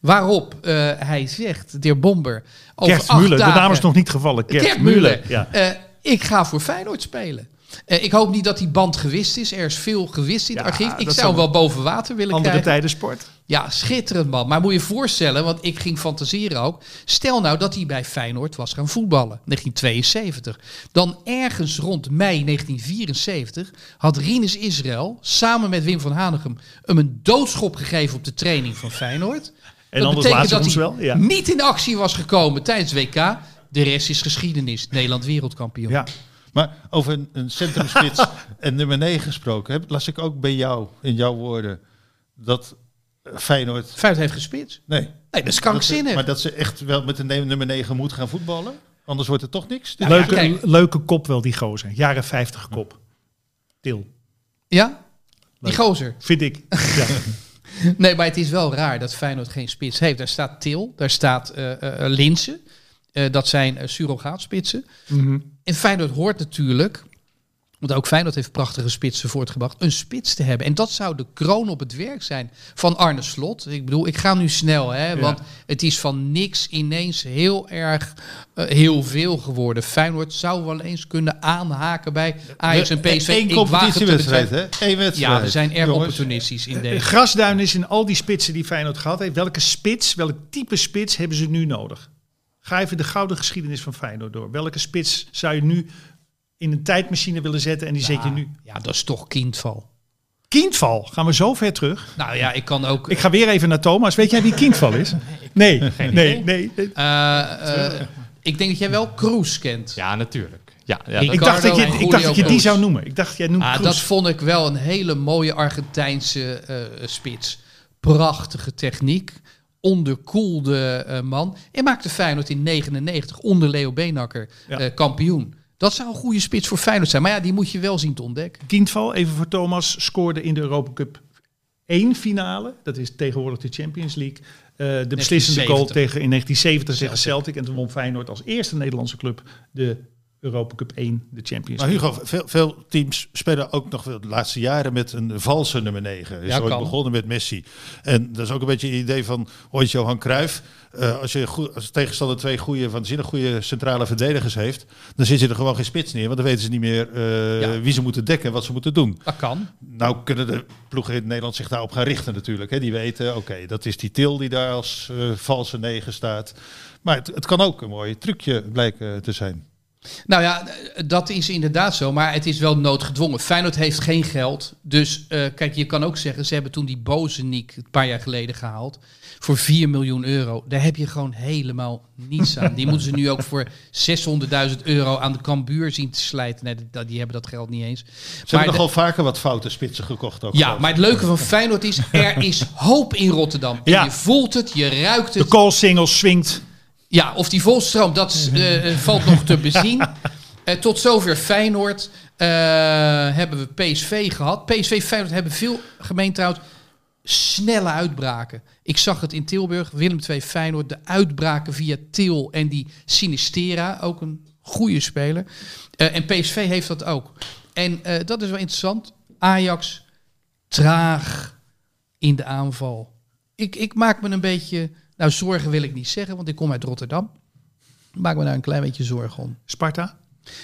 Waarop eh, hij zegt, de heer Bomber... over Gert de naam is nog niet gevallen. Gert. Ja. Eh, ik ga voor Feyenoord spelen. Eh, ik hoop niet dat die band gewist is. Er is veel gewist in het Ja, archief. Ik dat zou hem wel boven water willen Andere krijgen. tijden sport. Ja, schitterend man. Maar moet je je voorstellen, want ik ging fantaseren ook. Stel nou dat hij bij Feyenoord was gaan voetballen, 1972. Dan ergens rond mei 1974 had Rinus Israël samen met Wim van Hanegem hem een doodschop gegeven op de training van Feyenoord. En laat ze ons hij wel. Ja. niet in actie was gekomen tijdens WK. De rest is geschiedenis. Nederland wereldkampioen. Ja. Maar over een, een centrumspits en nummer 9 gesproken, heb, las ik ook bij jou, in jouw woorden, dat Feyenoord... Feyenoord heeft gespitst. Nee. Nee, dat is Dat ze- krankzinnig. maar dat ze echt wel met een nummer 9 moet gaan voetballen? Anders wordt het toch niks? Ja, leuke, leuke kop wel, die gozer. Jaren 50 kop. Til. Ja? Die gozer. Vind ik. Ja. Nee, maar het is wel raar dat Feyenoord geen spits heeft. Daar staat Til, daar staat eh eh, Linsen. Eh, dat zijn uh, surrogaatspitsen. Mhm. En Feyenoord hoort natuurlijk, want ook Feyenoord heeft prachtige spitsen voortgebracht, een spits te hebben. En dat zou de kroon op het werk zijn van Arne Slot. Ik bedoel, ik ga nu snel, hè, Ja. want het is van niks ineens heel erg eh, heel veel geworden. Feyenoord zou wel eens kunnen aanhaken bij Ajax en PSV. Eén competitiewedstrijd, hè? Eén wedstrijd. Ja, we zijn erg Jongens. opportunistisch in Eh, deze. Grasduin is in al die spitsen die Feyenoord gehad heeft. Welke spits, welk type spits hebben ze nu nodig? Ga even de gouden geschiedenis van Feyenoord door. Welke spits zou je nu in een tijdmachine willen zetten en die zet je nu? Ja, dat is toch kindval. Kindval, gaan we zo ver terug? Nou ja, ik kan ook. Ik ga weer even naar Thomas. Weet jij wie Kindval is? Nee, nee, nee. nee. Eh, eh, ik denk dat jij wel Kroes kent. Ja, natuurlijk. Ja, ja, Ik dacht dat je, ik dacht dat je die zou noemen. Ik dacht, jij noemt Ah, dat vond ik wel een hele mooie Argentijnse eh, spits. Prachtige techniek. Onderkoelde eh, man. En maakte Feyenoord in 99 onder Leo Beenakker Ja. eh, kampioen. Dat zou een goede spits voor Feyenoord zijn. Maar ja, die moet je wel zien te ontdekken. Kindval, even voor Thomas, scoorde in de Europa Cup één finale. Dat is tegenwoordig de Champions League. Eh, de beslissende goal 1970. tegen, in 1970 tegen Celtic. Celtic. En toen won Feyenoord als eerste Nederlandse club de Europa Cup 1, de Champions Maar League. Hugo, veel, veel teams spelen ook nog wel de laatste jaren met een valse nummer 9. Is Ja, ooit kan. begonnen met Messi. En dat is ook een beetje het idee van ooit Johan Cruijff. Eh, als je goed, als de tegenstander twee goede, waanzinnig goede centrale verdedigers heeft, dan zit je er gewoon geen spits neer. Want dan weten ze niet meer eh, Ja. wie ze moeten dekken en wat ze moeten doen. Dat kan. Nou kunnen de ploegen in Nederland zich daarop gaan richten natuurlijk. Hè. Die weten, oké, dat is die Til die daar als eh, valse negen staat. Maar het, het kan ook een mooi trucje blijken te zijn. Nou ja, dat is inderdaad zo, maar het is wel noodgedwongen. Feyenoord heeft geen geld, dus eh, kijk, je kan ook zeggen, ze hebben toen die Bozeniek een paar jaar geleden gehaald voor 4 miljoen euro. Daar heb je gewoon helemaal niets aan. Die moeten ze nu ook voor 600.000 euro aan de kambuur zien te slijten. Nee, dat- die hebben dat geld niet eens. Ze Maar hebben de- nogal vaker wat foute spitsen gekocht ook. ja, geloof maar het leuke van Feyenoord is, er is hoop in Rotterdam. En Ja. je voelt het, je ruikt De het. koolsingels swingt. Ja, of die volstroomt, dat is, eh, valt nog te bezien. Eh, tot zover Feyenoord. Eh, hebben we PSV gehad. PSV Feyenoord hebben veel gemeen trouwens. Snelle uitbraken. Ik zag het in Tilburg. Willem II Feyenoord. De uitbraken via Til en die Sinistera. Ook een goede speler. Eh, en PSV heeft dat ook. En eh, dat is wel interessant. Ajax traag in de aanval. Ik, ik maak me een beetje... Nou, zorgen wil ik niet zeggen, want ik kom uit Rotterdam. Maak me daar een klein beetje zorgen om. Sparta.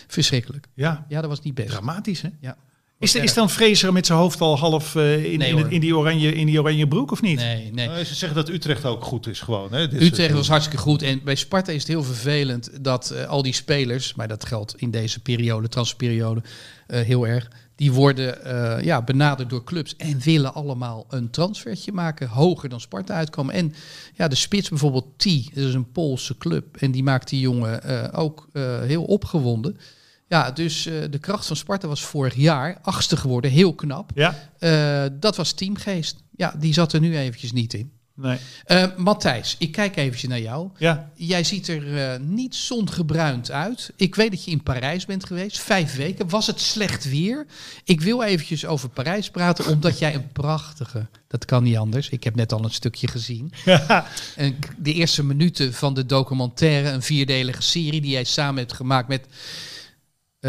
Verschrikkelijk. Ja, Ja, dat was niet best. dramatisch hè. Ja. Is, is dan Fraser met zijn hoofd al half eh, in, Nee, in, die oranje, in die oranje broek of niet? Nee, nee. Nee, ze zeggen dat Utrecht ook goed is gewoon. Hè. Utrecht was hartstikke goed. En bij Sparta is het heel vervelend dat eh, al die spelers, maar dat geldt in deze periode, transferperiode, eh, heel erg, die worden eh, ja, benaderd door clubs en willen allemaal een transfertje maken, hoger dan Sparta uitkomen. En ja, de spits bijvoorbeeld T, dat is een Poolse club, en die maakt die jongen eh, ook eh, heel opgewonden. Ja, dus eh, de kracht van Sparta was vorig jaar achtste geworden, heel knap. Ja? Eh, dat was teamgeest. Ja, die zat er nu eventjes niet in. Nee. Eh, Matthijs, ik kijk eventjes naar jou. Ja. Jij ziet er niet zongebruind uit. Ik weet dat je in Parijs bent geweest, vijf weken. Was het slecht weer? Ik wil eventjes over Parijs praten, omdat jij een prachtige... Dat kan niet anders. Ik heb net al een stukje gezien. En de eerste minuten van de documentaire, een vierdelige serie... die jij samen hebt gemaakt met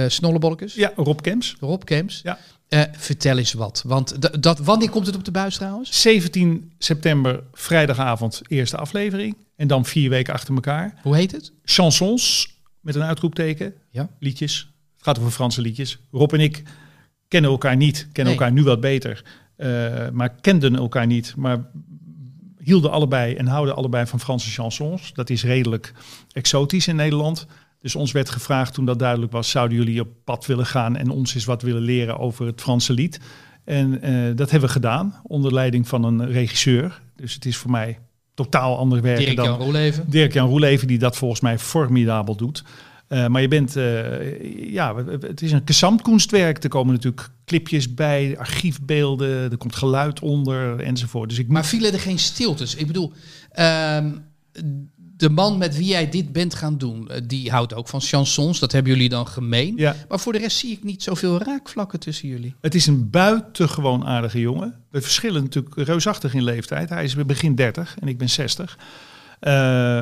Snollebolletjes, ja, Rob Kemps. Rob Kemps. Ja. Eh, vertel eens wat. Want dat, wanneer komt het op de buis trouwens? 17 september, vrijdagavond, eerste aflevering. En dan vier weken achter elkaar. Hoe heet het? Chansons, met een uitroepteken. Ja. Liedjes. Het gaat over Franse liedjes. Rob en ik kennen elkaar niet. Kennen Nee. elkaar nu wat beter. eh, maar kenden elkaar niet. Maar hielden allebei en houden allebei van Franse chansons. Dat is redelijk exotisch in Nederland. Dus ons werd gevraagd toen dat duidelijk was... zouden jullie op pad willen gaan en ons eens wat willen leren over het Franse lied? En eh, dat hebben we gedaan onder leiding van een regisseur. Dus het is voor mij totaal ander werken Dirk dan... Jan Roeleven. Dirk-Jan Roeleven, die dat volgens mij formidabel doet. Eh, maar je bent, eh, ja, het is een kunstwerk. Er komen natuurlijk clipjes bij, archiefbeelden, er komt geluid onder enzovoort. Dus ik Maar vielen er geen stiltes? Ik bedoel, ehm, de man met wie jij dit bent gaan doen, eh, die houdt ook van chansons. Dat hebben jullie dan gemeen. ja, Maar voor de rest zie ik niet zoveel raakvlakken tussen jullie. het is een buitengewoon aardige jongen. We verschillen natuurlijk reusachtig in leeftijd. Hij is begin 30 en ik ben 60. Eh,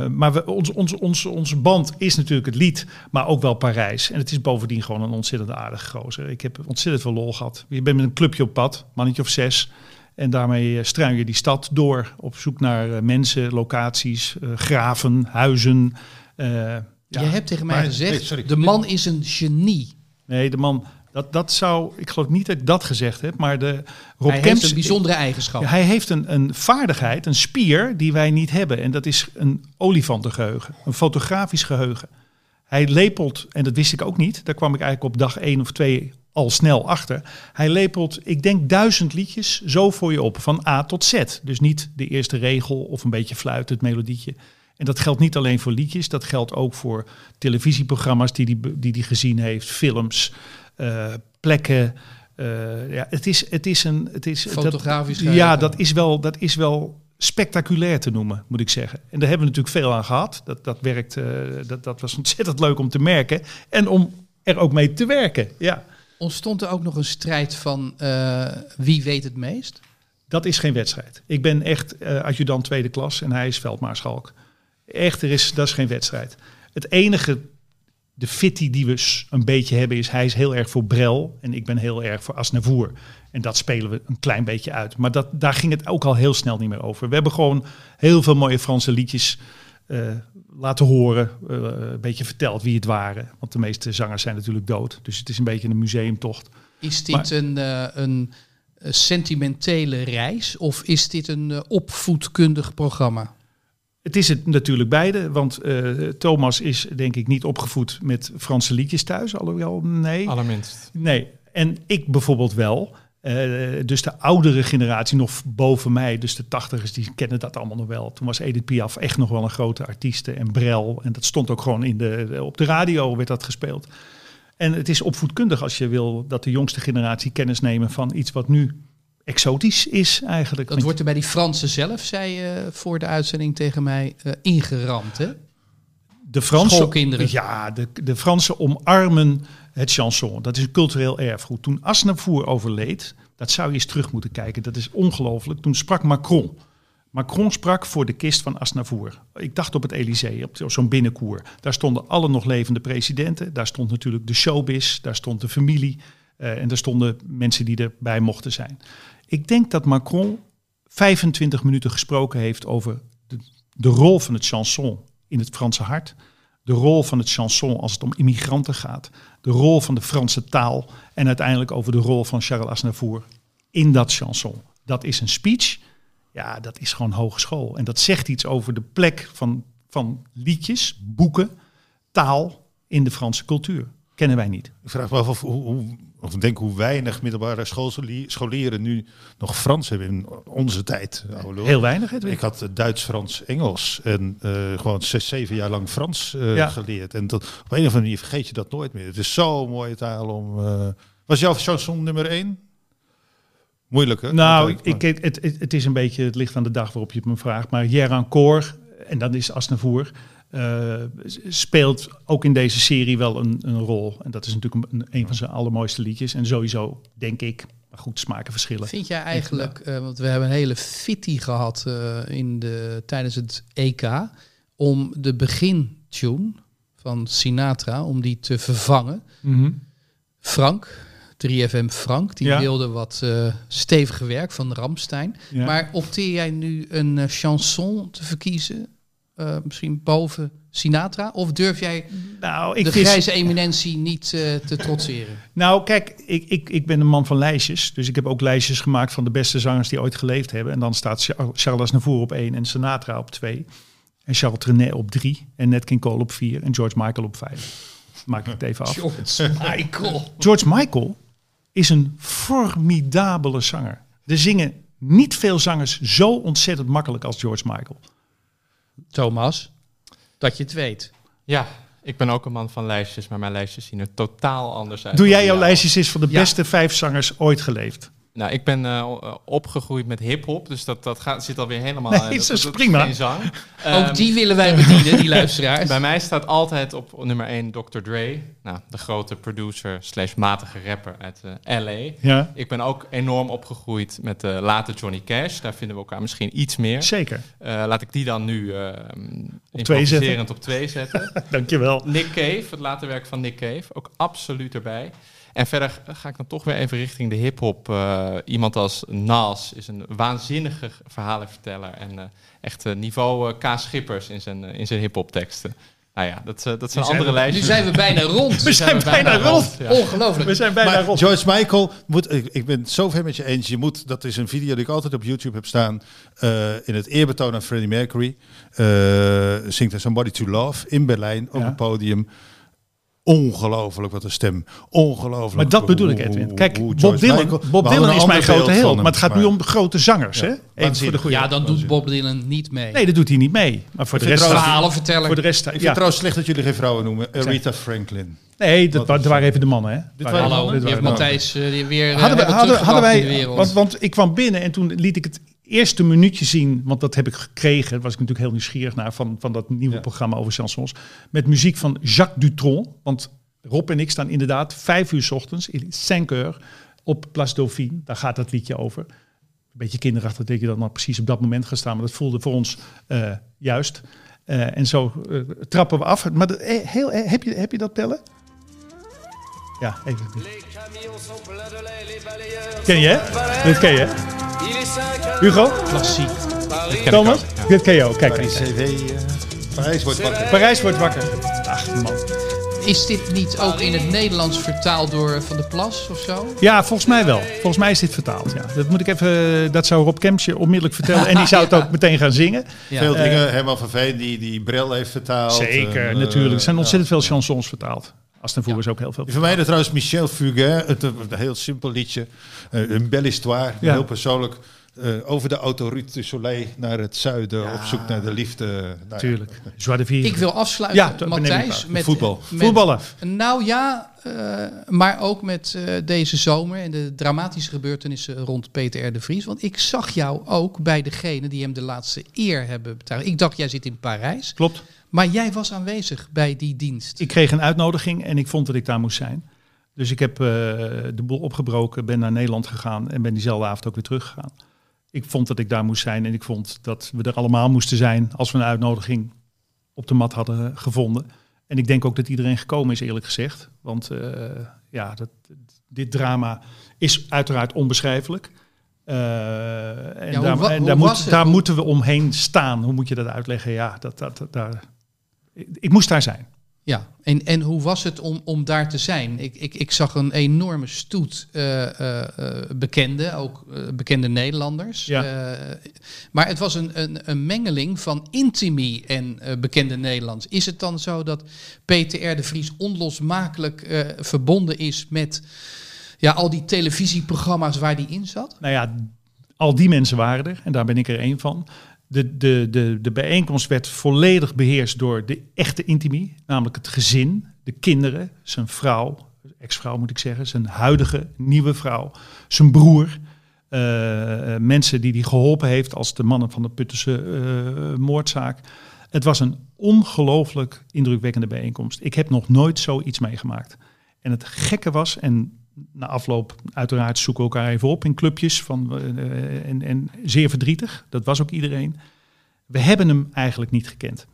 maar we, ons, ons, ons, onze band is natuurlijk het lied, maar ook wel Parijs. En het is bovendien gewoon een ontzettend aardige gozer. Ik heb ontzettend veel lol gehad. Je bent met een clubje op pad, mannetje of zes. En daarmee eh, struin je die stad door op zoek naar eh, mensen, locaties, eh, graven, huizen. Eh, ja. Je hebt tegen mij maar- gezegd, nee, sorry. de man is een genie. Nee, de man, dat, dat zou, ik geloof niet dat ik dat gezegd heb, maar de Rob hij Kemps, heeft een bijzondere eigenschap. Ja, hij heeft een, een vaardigheid, een spier die wij niet hebben. En dat is een olifantengeheugen, een fotografisch geheugen. Hij lepelt, en dat wist ik ook niet, daar kwam ik eigenlijk op dag één of twee al snel achter. Hij lepelt, ik denk duizend liedjes zo voor je op, van A tot Z. Dus niet de eerste regel of een beetje fluit, het melodietje. En dat geldt niet alleen voor liedjes, dat geldt ook voor televisieprogramma's die hij die, die, die gezien heeft, films, eh, plekken. Eh, ja, het is, het is een. Het is, Fotografisch dat. Ja, dat is, wel, dat is wel spectaculair te noemen, moet ik zeggen. En daar hebben we natuurlijk veel aan gehad. Dat, dat, werkt, eh, dat, dat was ontzettend leuk om te merken. En om er ook mee te werken. Ja, Ontstond er ook nog een strijd van eh, wie weet het meest? dat is geen wedstrijd. Ik ben echt eh adjudant tweede klas en hij is veldmaarschalk. Echt, er is, dat is geen wedstrijd. Het enige de fitty die we een beetje hebben is, hij is heel erg voor Brel en ik ben heel erg voor Asnavour. En dat spelen we een klein beetje uit. Maar dat, daar ging het ook al heel snel niet meer over. We hebben gewoon heel veel mooie Franse liedjes eh, laten horen. eh, een beetje verteld wie het waren. Want de meeste zangers zijn natuurlijk dood. Dus het is een beetje een museumtocht. Is dit Maar- een, eh, een sentimentele reis of is dit een opvoedkundig programma? Het is het natuurlijk beide, want eh, Thomas is denk ik niet opgevoed met Franse liedjes thuis. Alhoewel, nee. Allerminst. Nee, en ik bijvoorbeeld wel. Eh, dus de oudere generatie, nog boven mij, dus de tachtigers, die kennen dat allemaal nog wel. Toen was Edith Piaf echt nog wel een grote artieste en Brel. En dat stond ook gewoon in de, op de radio, werd dat gespeeld. En het is opvoedkundig als je wil dat de jongste generatie kennis nemen van iets wat nu exotisch is eigenlijk. Dat wordt er bij die Fransen zelf, zei je voor de uitzending tegen mij, eh, ingeramd. Hè? de Fransen, schoolkinderen. Ja, de, de Fransen omarmen het chanson. Dat is een cultureel erfgoed. Toen Asnavour overleed, dat zou je eens terug moeten kijken. Dat is ongelooflijk. Toen sprak Macron. Macron sprak voor de kist van Asnavour. Ik dacht op het Elysée, op zo'n binnenkoer. Daar stonden alle nog levende presidenten. Daar stond natuurlijk de showbiz, daar stond de familie. eh, en daar stonden mensen die erbij mochten zijn. Ik denk dat Macron 25 minuten gesproken heeft over de rol van het chanson in het Franse hart. De rol van het chanson als het om immigranten gaat. De rol van de Franse taal. En uiteindelijk over de rol van Charles Aznavour in dat chanson. Dat is een speech. Ja, dat is gewoon hogeschool. En dat zegt iets over de plek van, van liedjes, boeken, taal in de Franse cultuur. Kennen wij niet. Ik vraag me af of, hoe, ik denk hoe weinig middelbare scholieren nu nog Frans hebben in onze tijd. Heel weinig. Ik had eh, Duits, Frans, Engels en eh, gewoon zes, zeven jaar lang Frans eh, Ja. geleerd. En dat, op een of andere manier vergeet je dat nooit meer. Het is zo'n mooie taal om... was jouw chanson nummer één? Moeilijk, hè? Nou, Want, ik, ik, het, het, het is een beetje, het ligt aan de dag waarop je het me vraagt. Maar Hier encore, en dat is Asnavour, eh, speelt ook in deze serie wel een, een rol. En dat is natuurlijk een, een van zijn allermooiste liedjes. En sowieso, denk ik, maar goed, smaken verschillen. Vind jij eigenlijk, eh, want we hebben een hele fitty gehad eh, in de, tijdens het EK, om de begintune van Sinatra, om die te vervangen. Frank, 3FM Frank, die Ja. wilde wat steviger werk van Ramstein. Ja. Maar opteer jij nu een chanson te verkiezen, eh, misschien boven Sinatra? Of durf jij nou, ik de vis- grijze eminentie niet eh, te trotseren? Nou, kijk, ik, ik, ik ben een man van lijstjes. Dus ik heb ook lijstjes gemaakt van de beste zangers die ooit geleefd hebben. En dan staat Cha- Charles Aznavour op één en Sinatra op twee. En Charles Trenet op drie. En Nat King Cole op vier. En George Michael op vijf. Maak ik het even af. George Michael. George Michael is een formidabele zanger. Er zingen niet veel zangers zo ontzettend makkelijk als George Michael. Thomas, dat je het weet. Ja, ik ben ook een man van lijstjes, maar mijn lijstjes zien er totaal anders uit. Doe jij jouw lijstjes eens van de Ja. beste vijf zangers ooit geleefd? Nou, ik ben eh, opgegroeid met hip-hop, dus dat, dat gaat, zit alweer helemaal. Nee, eh, dat is dat- dat prima. Geen zang. Ook Ehm, die willen wij bedienen, die luisteraars. Bij mij staat altijd op nummer 1 Dr. Dre, nou, de grote producer slash matige rapper uit eh, LA. Ja, Ik ben ook enorm opgegroeid met de late Johnny Cash. Daar vinden we elkaar misschien iets meer. zeker. Eh, laat ik die dan nu eh twee improviserend op twee zetten. Dankjewel. Nick Cave, het late werk van Nick Cave, ook absoluut erbij. En verder ga ik dan toch weer even richting de hip-hop. Eh, iemand als Nas is een waanzinnige verhalenverteller. En eh, echt eh, niveau eh, K. Schippers in zijn, in zijn hip-hop teksten. Nou ja, dat, dat zijn zijn andere we- Nu lijstjes. zijn we bijna rond. We zijn bijna rond. ja. Ongelooflijk. We zijn bijna maar rond. George Michael, moet, ik, ik ben het zo ver met je eens. Je moet, dat is een video die ik altijd op YouTube heb staan. eh, in het eerbetoon aan Freddie Mercury. eh zingt hij Somebody to Love in Berlijn op Ja. het podium. Ongelooflijk wat een stem. Ongelooflijk. Maar dat bedoel ik, Edwin. Kijk, Bob Dylan, Bob we Dylan is mijn grote held. Maar het gaat nu om grote zangers. hè? Even voor de goede. Ja, dan doet Bob Dylan niet mee. Nee, dat doet hij niet mee. Maar voor de Ik vind rest... trouwens- Verhalenverteller. Voor de rest Ik vind het trouwens slecht dat jullie geen vrouwen noemen. Aretha Franklin. Nee, dat, waren even de mannen. Hè? Dit Waren- waren Hallo, dit die heeft waren- Matthijs eh, weer eh, hadden, we, hebben hadden, hadden teruggebracht in de wij, wereld. want, want ik kwam binnen en toen liet ik het eerste minuutje zien, want dat heb ik gekregen, daar was ik natuurlijk heel nieuwsgierig naar, van, van dat nieuwe Ja. programma over chansons, met muziek van Jacques Dutronc, want Rob en ik staan inderdaad vijf uur 's ochtends, in 5 uur, op Place Dauphine, daar gaat dat liedje over. Een beetje kinderachtig dat je dan maar precies op dat moment gaat staan, maar dat voelde voor ons eh, juist. Eh, en zo eh, trappen we af. Maar de- eh, heel, heb, je, heb je dat tellen? Ja, even. Ken je, hè? Dit ken je, hè? Hugo? Klassiek. Thomas? Dit ken je ook. Kijk, Paris kijk. CV, eh, Parijs wordt wakker. Parijs wordt wakker. Ach, man. Is dit niet ook in het Nederlands vertaald door Van der Plas of zo? Ja, volgens mij wel. Volgens mij is dit vertaald, ja. Dat moet ik even... Dat zou Rob Kempsje onmiddellijk vertellen. En die zou het ook meteen gaan zingen. Ja. Veel Eh, dingen. Herman van Veen die, die Brel heeft vertaald. Zeker, En, eh, natuurlijk. Er zijn ontzettend ja. veel chansons vertaald. Aston is ook heel veel. Voor mij dat trouwens Michel Fugain, het, een heel simpel liedje. eh, een belle histoire, Ja. heel persoonlijk. eh, over de autoroute du Soleil naar het zuiden, op zoek naar de liefde. Nou ja, de Vivre. Ik wil afsluiten, Ja, Matthijs, met Voetbal. met- Voetballen. Nou ja, eh, maar ook met eh, deze zomer en de dramatische gebeurtenissen rond Peter R. de Vries. Want ik zag jou ook bij degene die hem de laatste eer hebben betaald. Ik dacht, jij zit in Parijs. Klopt. Maar jij was aanwezig bij die dienst. Ik kreeg een uitnodiging en ik vond dat ik daar moest zijn. Dus ik heb eh, de boel opgebroken, ben naar Nederland gegaan en ben diezelfde avond ook weer teruggegaan. Ik vond dat ik daar moest zijn en ik vond dat we er allemaal moesten zijn als we een uitnodiging op de mat hadden gevonden. En ik denk ook dat iedereen gekomen is, eerlijk gezegd. Want eh, ja, dat, dit drama is uiteraard onbeschrijfelijk. Eh, en Ja, daar, en daar, moet, moeten we omheen staan. Hoe moet je dat uitleggen? Ja, dat, dat, dat- daar, ik, moest daar zijn. Ja, en, en hoe was het om, om daar te zijn? Ik, ik, ik zag een enorme stoet eh eh, eh, bekende, ook bekende Nederlanders. Ja. Maar het was een, een, een mengeling van intimi en bekende Nederlands. Is het dan zo dat Peter R. de Vries onlosmakelijk verbonden is met ja, al die televisieprogramma's waar die in zat? Nou ja, al die mensen waren er en daar ben ik er één van. De, de, de, de bijeenkomst werd volledig beheerst door de echte intimie, namelijk het gezin, de kinderen, zijn vrouw, ex-vrouw moet ik zeggen, zijn huidige nieuwe vrouw, zijn broer. eh, mensen die hij geholpen heeft als de mannen van de Puttense eh, moordzaak. Het was een ongelooflijk indrukwekkende bijeenkomst. Ik heb nog nooit zoiets meegemaakt. En het gekke was, en na afloop uiteraard zoeken we elkaar even op in clubjes van, eh, en, en zeer verdrietig, dat was ook iedereen. We hebben hem eigenlijk niet gekend.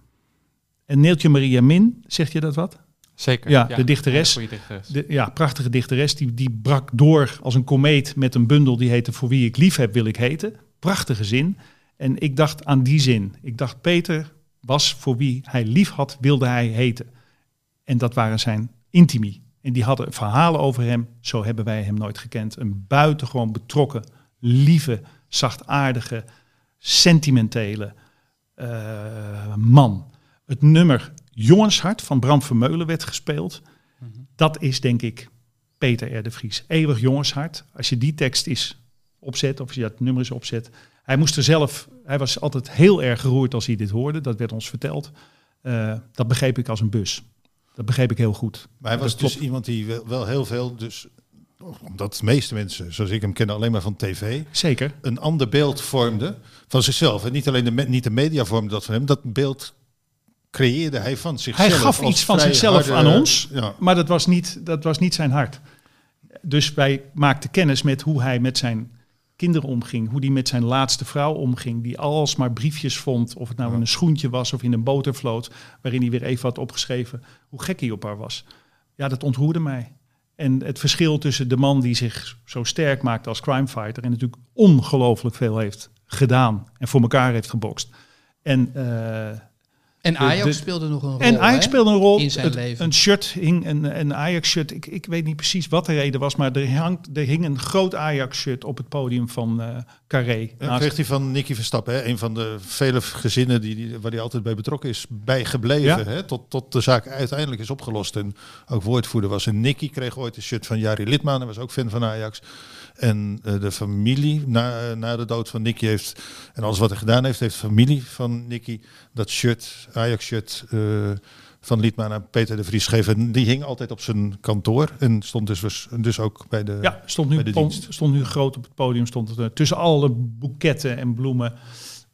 En Neeltje Maria Min, zegt je dat wat? Zeker. Ja, de dichteres. De, ja, prachtige dichteres, die, die brak door als een komeet met een bundel die heette Voor wie ik lief heb, wil ik heten. Prachtige zin. En ik dacht aan die zin. Ik dacht, Peter was voor wie hij lief had, wilde hij heten. En dat waren zijn intimi. En die hadden verhalen over hem. Zo hebben wij hem nooit gekend. Een buitengewoon betrokken, lieve, zachtaardige, sentimentele eh, man. Het nummer Jongenshart van Bram Vermeulen werd gespeeld. Dat is denk ik Peter R. de Vries. Eeuwig Jongenshart. Als je die tekst is opzet, of als je dat nummer is opzet. Hij moest er zelf, hij was altijd heel erg geroerd als hij dit hoorde. Dat werd ons verteld. Eh, dat begreep ik als een bus. Dat begreep ik heel goed. Maar hij was dus iemand die wel, wel heel veel, dus omdat de meeste mensen, zoals ik hem ken, alleen maar van tv, Zeker. een ander beeld vormde van zichzelf. En niet alleen de, niet de media vormde dat van hem, dat beeld creëerde hij van zichzelf. Hij gaf iets van zichzelf harde- aan ons, Ja. maar dat was, niet, dat was niet zijn hart. Dus wij maakten kennis met hoe hij met zijn kinderen omging, hoe hij met zijn laatste vrouw omging, die alsmaar briefjes vond, of het nou in een schoentje was of in een botervloot, waarin hij weer even had opgeschreven hoe gek hij op haar was. Ja, dat ontroerde mij. En het verschil tussen de man die zich zo sterk maakte als crimefighter en natuurlijk ongelooflijk veel heeft gedaan en voor elkaar heeft gebokst. En eh, En Ajax de- speelde nog een rol. en Ajax hè? speelde een rol. in zijn Het- leven. Een shirt hing, een, een Ajax-shirt. Ik, ik weet niet precies wat de reden was, maar er, hangt, er hing een groot Ajax-shirt op het podium van eh Carré. Naast- kreeg hij van Nicky Verstappen, hè, een van de vele gezinnen die, die, waar hij altijd bij betrokken is, bijgebleven. Ja. Hè, tot, tot de zaak uiteindelijk is opgelost en ook woordvoerder was. En Nicky kreeg ooit een shirt van Jari Litman, hij was ook fan van Ajax. En eh, de familie, na, na de dood van Nicky heeft, en alles wat hij gedaan heeft, heeft de familie van Nicky dat shirt, Ajax-shirt eh, van Liedman aan Peter de Vries gegeven. En die hing altijd op zijn kantoor en stond dus, dus ook bij de... ja, stond nu, bij de dienst. stond nu groot op het podium. Stond het, tussen alle boeketten en bloemen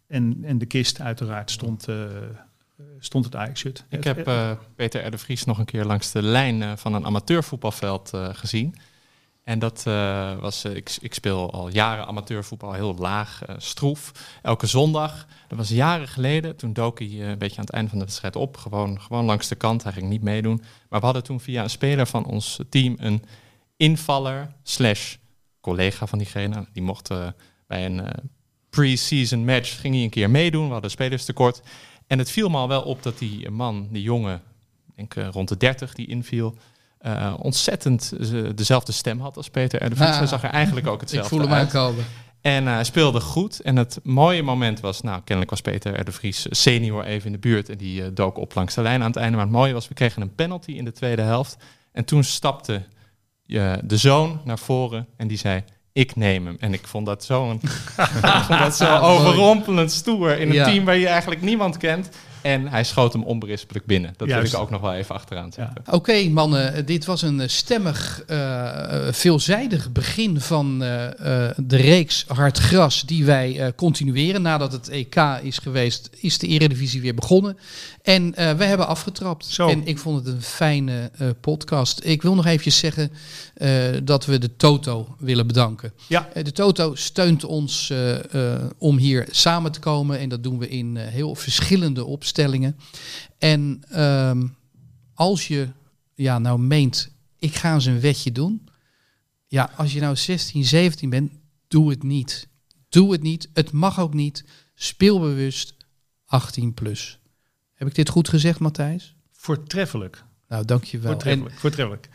en, en de kist uiteraard stond, eh, stond het Ajax-shirt. Ik heb eh, Peter R. de Vries nog een keer langs de lijn van een amateurvoetbalveld eh, gezien. En dat eh, was, eh, ik, ik speel al jaren amateurvoetbal, heel laag, eh, stroef. Elke zondag. Dat was jaren geleden. Toen dook hij een beetje aan het einde van de wedstrijd op. Gewoon, gewoon langs de kant. Hij ging niet meedoen. Maar we hadden toen via een speler van ons team een invaller slash collega van diegene. Die mocht bij een pre-season match, ging hij een keer meedoen. We hadden spelerstekort. En het viel me al wel op dat die man, die jongen, denk rond de 30 die inviel, eh, ontzettend eh, dezelfde stem had als Peter R. de Vries. Ah. Hij zag er eigenlijk ook Ik hetzelfde voel hem aankomen. En eh, hij speelde goed. En het mooie moment was, nou, kennelijk was Peter R. de Vries senior even in de buurt. En die eh, dook op langs de lijn aan het einde. Maar het mooie was, we kregen een penalty in de tweede helft. En toen stapte eh, de zoon naar voren en die zei... Ik neem hem. En ik vond dat zo, een, ik vond dat zo overrompelend stoer in een Ja. team waar je eigenlijk niemand kent. En hij schoot hem onberispelijk binnen. Dat Juist. wil ik ook nog wel even achteraan zetten. Oké, mannen, dit was een eh, stemmig, eh, eh, veelzijdig begin van eh, eh, de reeks Hard Gras die wij eh, continueren. Nadat het EK is geweest, is de Eredivisie weer begonnen. En eh, we hebben afgetrapt. Zo. En ik vond het een fijne eh, podcast. Ik wil nog eventjes zeggen eh, dat we de Toto willen bedanken. Ja. Eh, de Toto steunt ons eh, eh, om hier samen te komen. En dat doen we in eh, heel verschillende opstellingen. En ehm, als je ja, nou meent, ik ga eens een wetje doen. Ja, als je nou 16, 17 bent, doe het niet. Doe het niet. Het mag ook niet. Speelbewust 18 plus. Heb ik dit goed gezegd, Matthijs? Voortreffelijk. Nou, dankjewel. En, Voortreffelijk.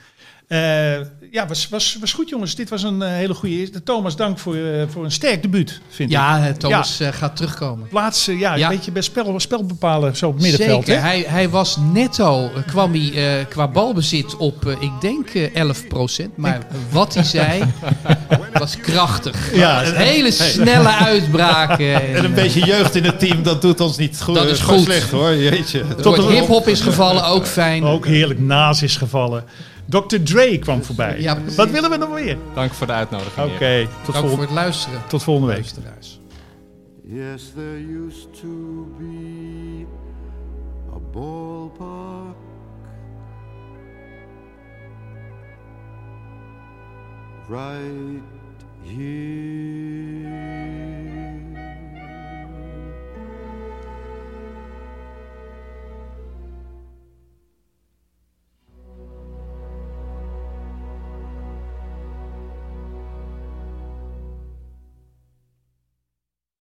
Eh, ja, was, was, was goed jongens. Dit was een eh, hele goede eerste. Thomas, dank voor, eh, voor een sterk debuut, vind ik. ja, eh, Thomas eh, gaat terugkomen. Plaats, eh, ja, Ja. een beetje bij spel, spel bepalen zo op het middenveld. Zeker. Hè? Hij, hij was netto, kwam hij eh, qua balbezit op, ik denk, eh 11%. Maar wat hij zei, was krachtig. Ja, Hele snelle uitbraken. En een beetje jeugd in het team, dat doet ons niet goed. Dat is goed. slecht hoor, jeetje. Woord hip-hop is gevallen, ook fijn. Ook heerlijk, Naas is gevallen. Dr. Dre kwam voorbij. Ja. Wat willen we nog meer? Dank voor de uitnodiging. Oké, tot, Dank voor volgende, het luisteren. tot volgende week. Luisteraars. Yes, there used to be a ballpark right here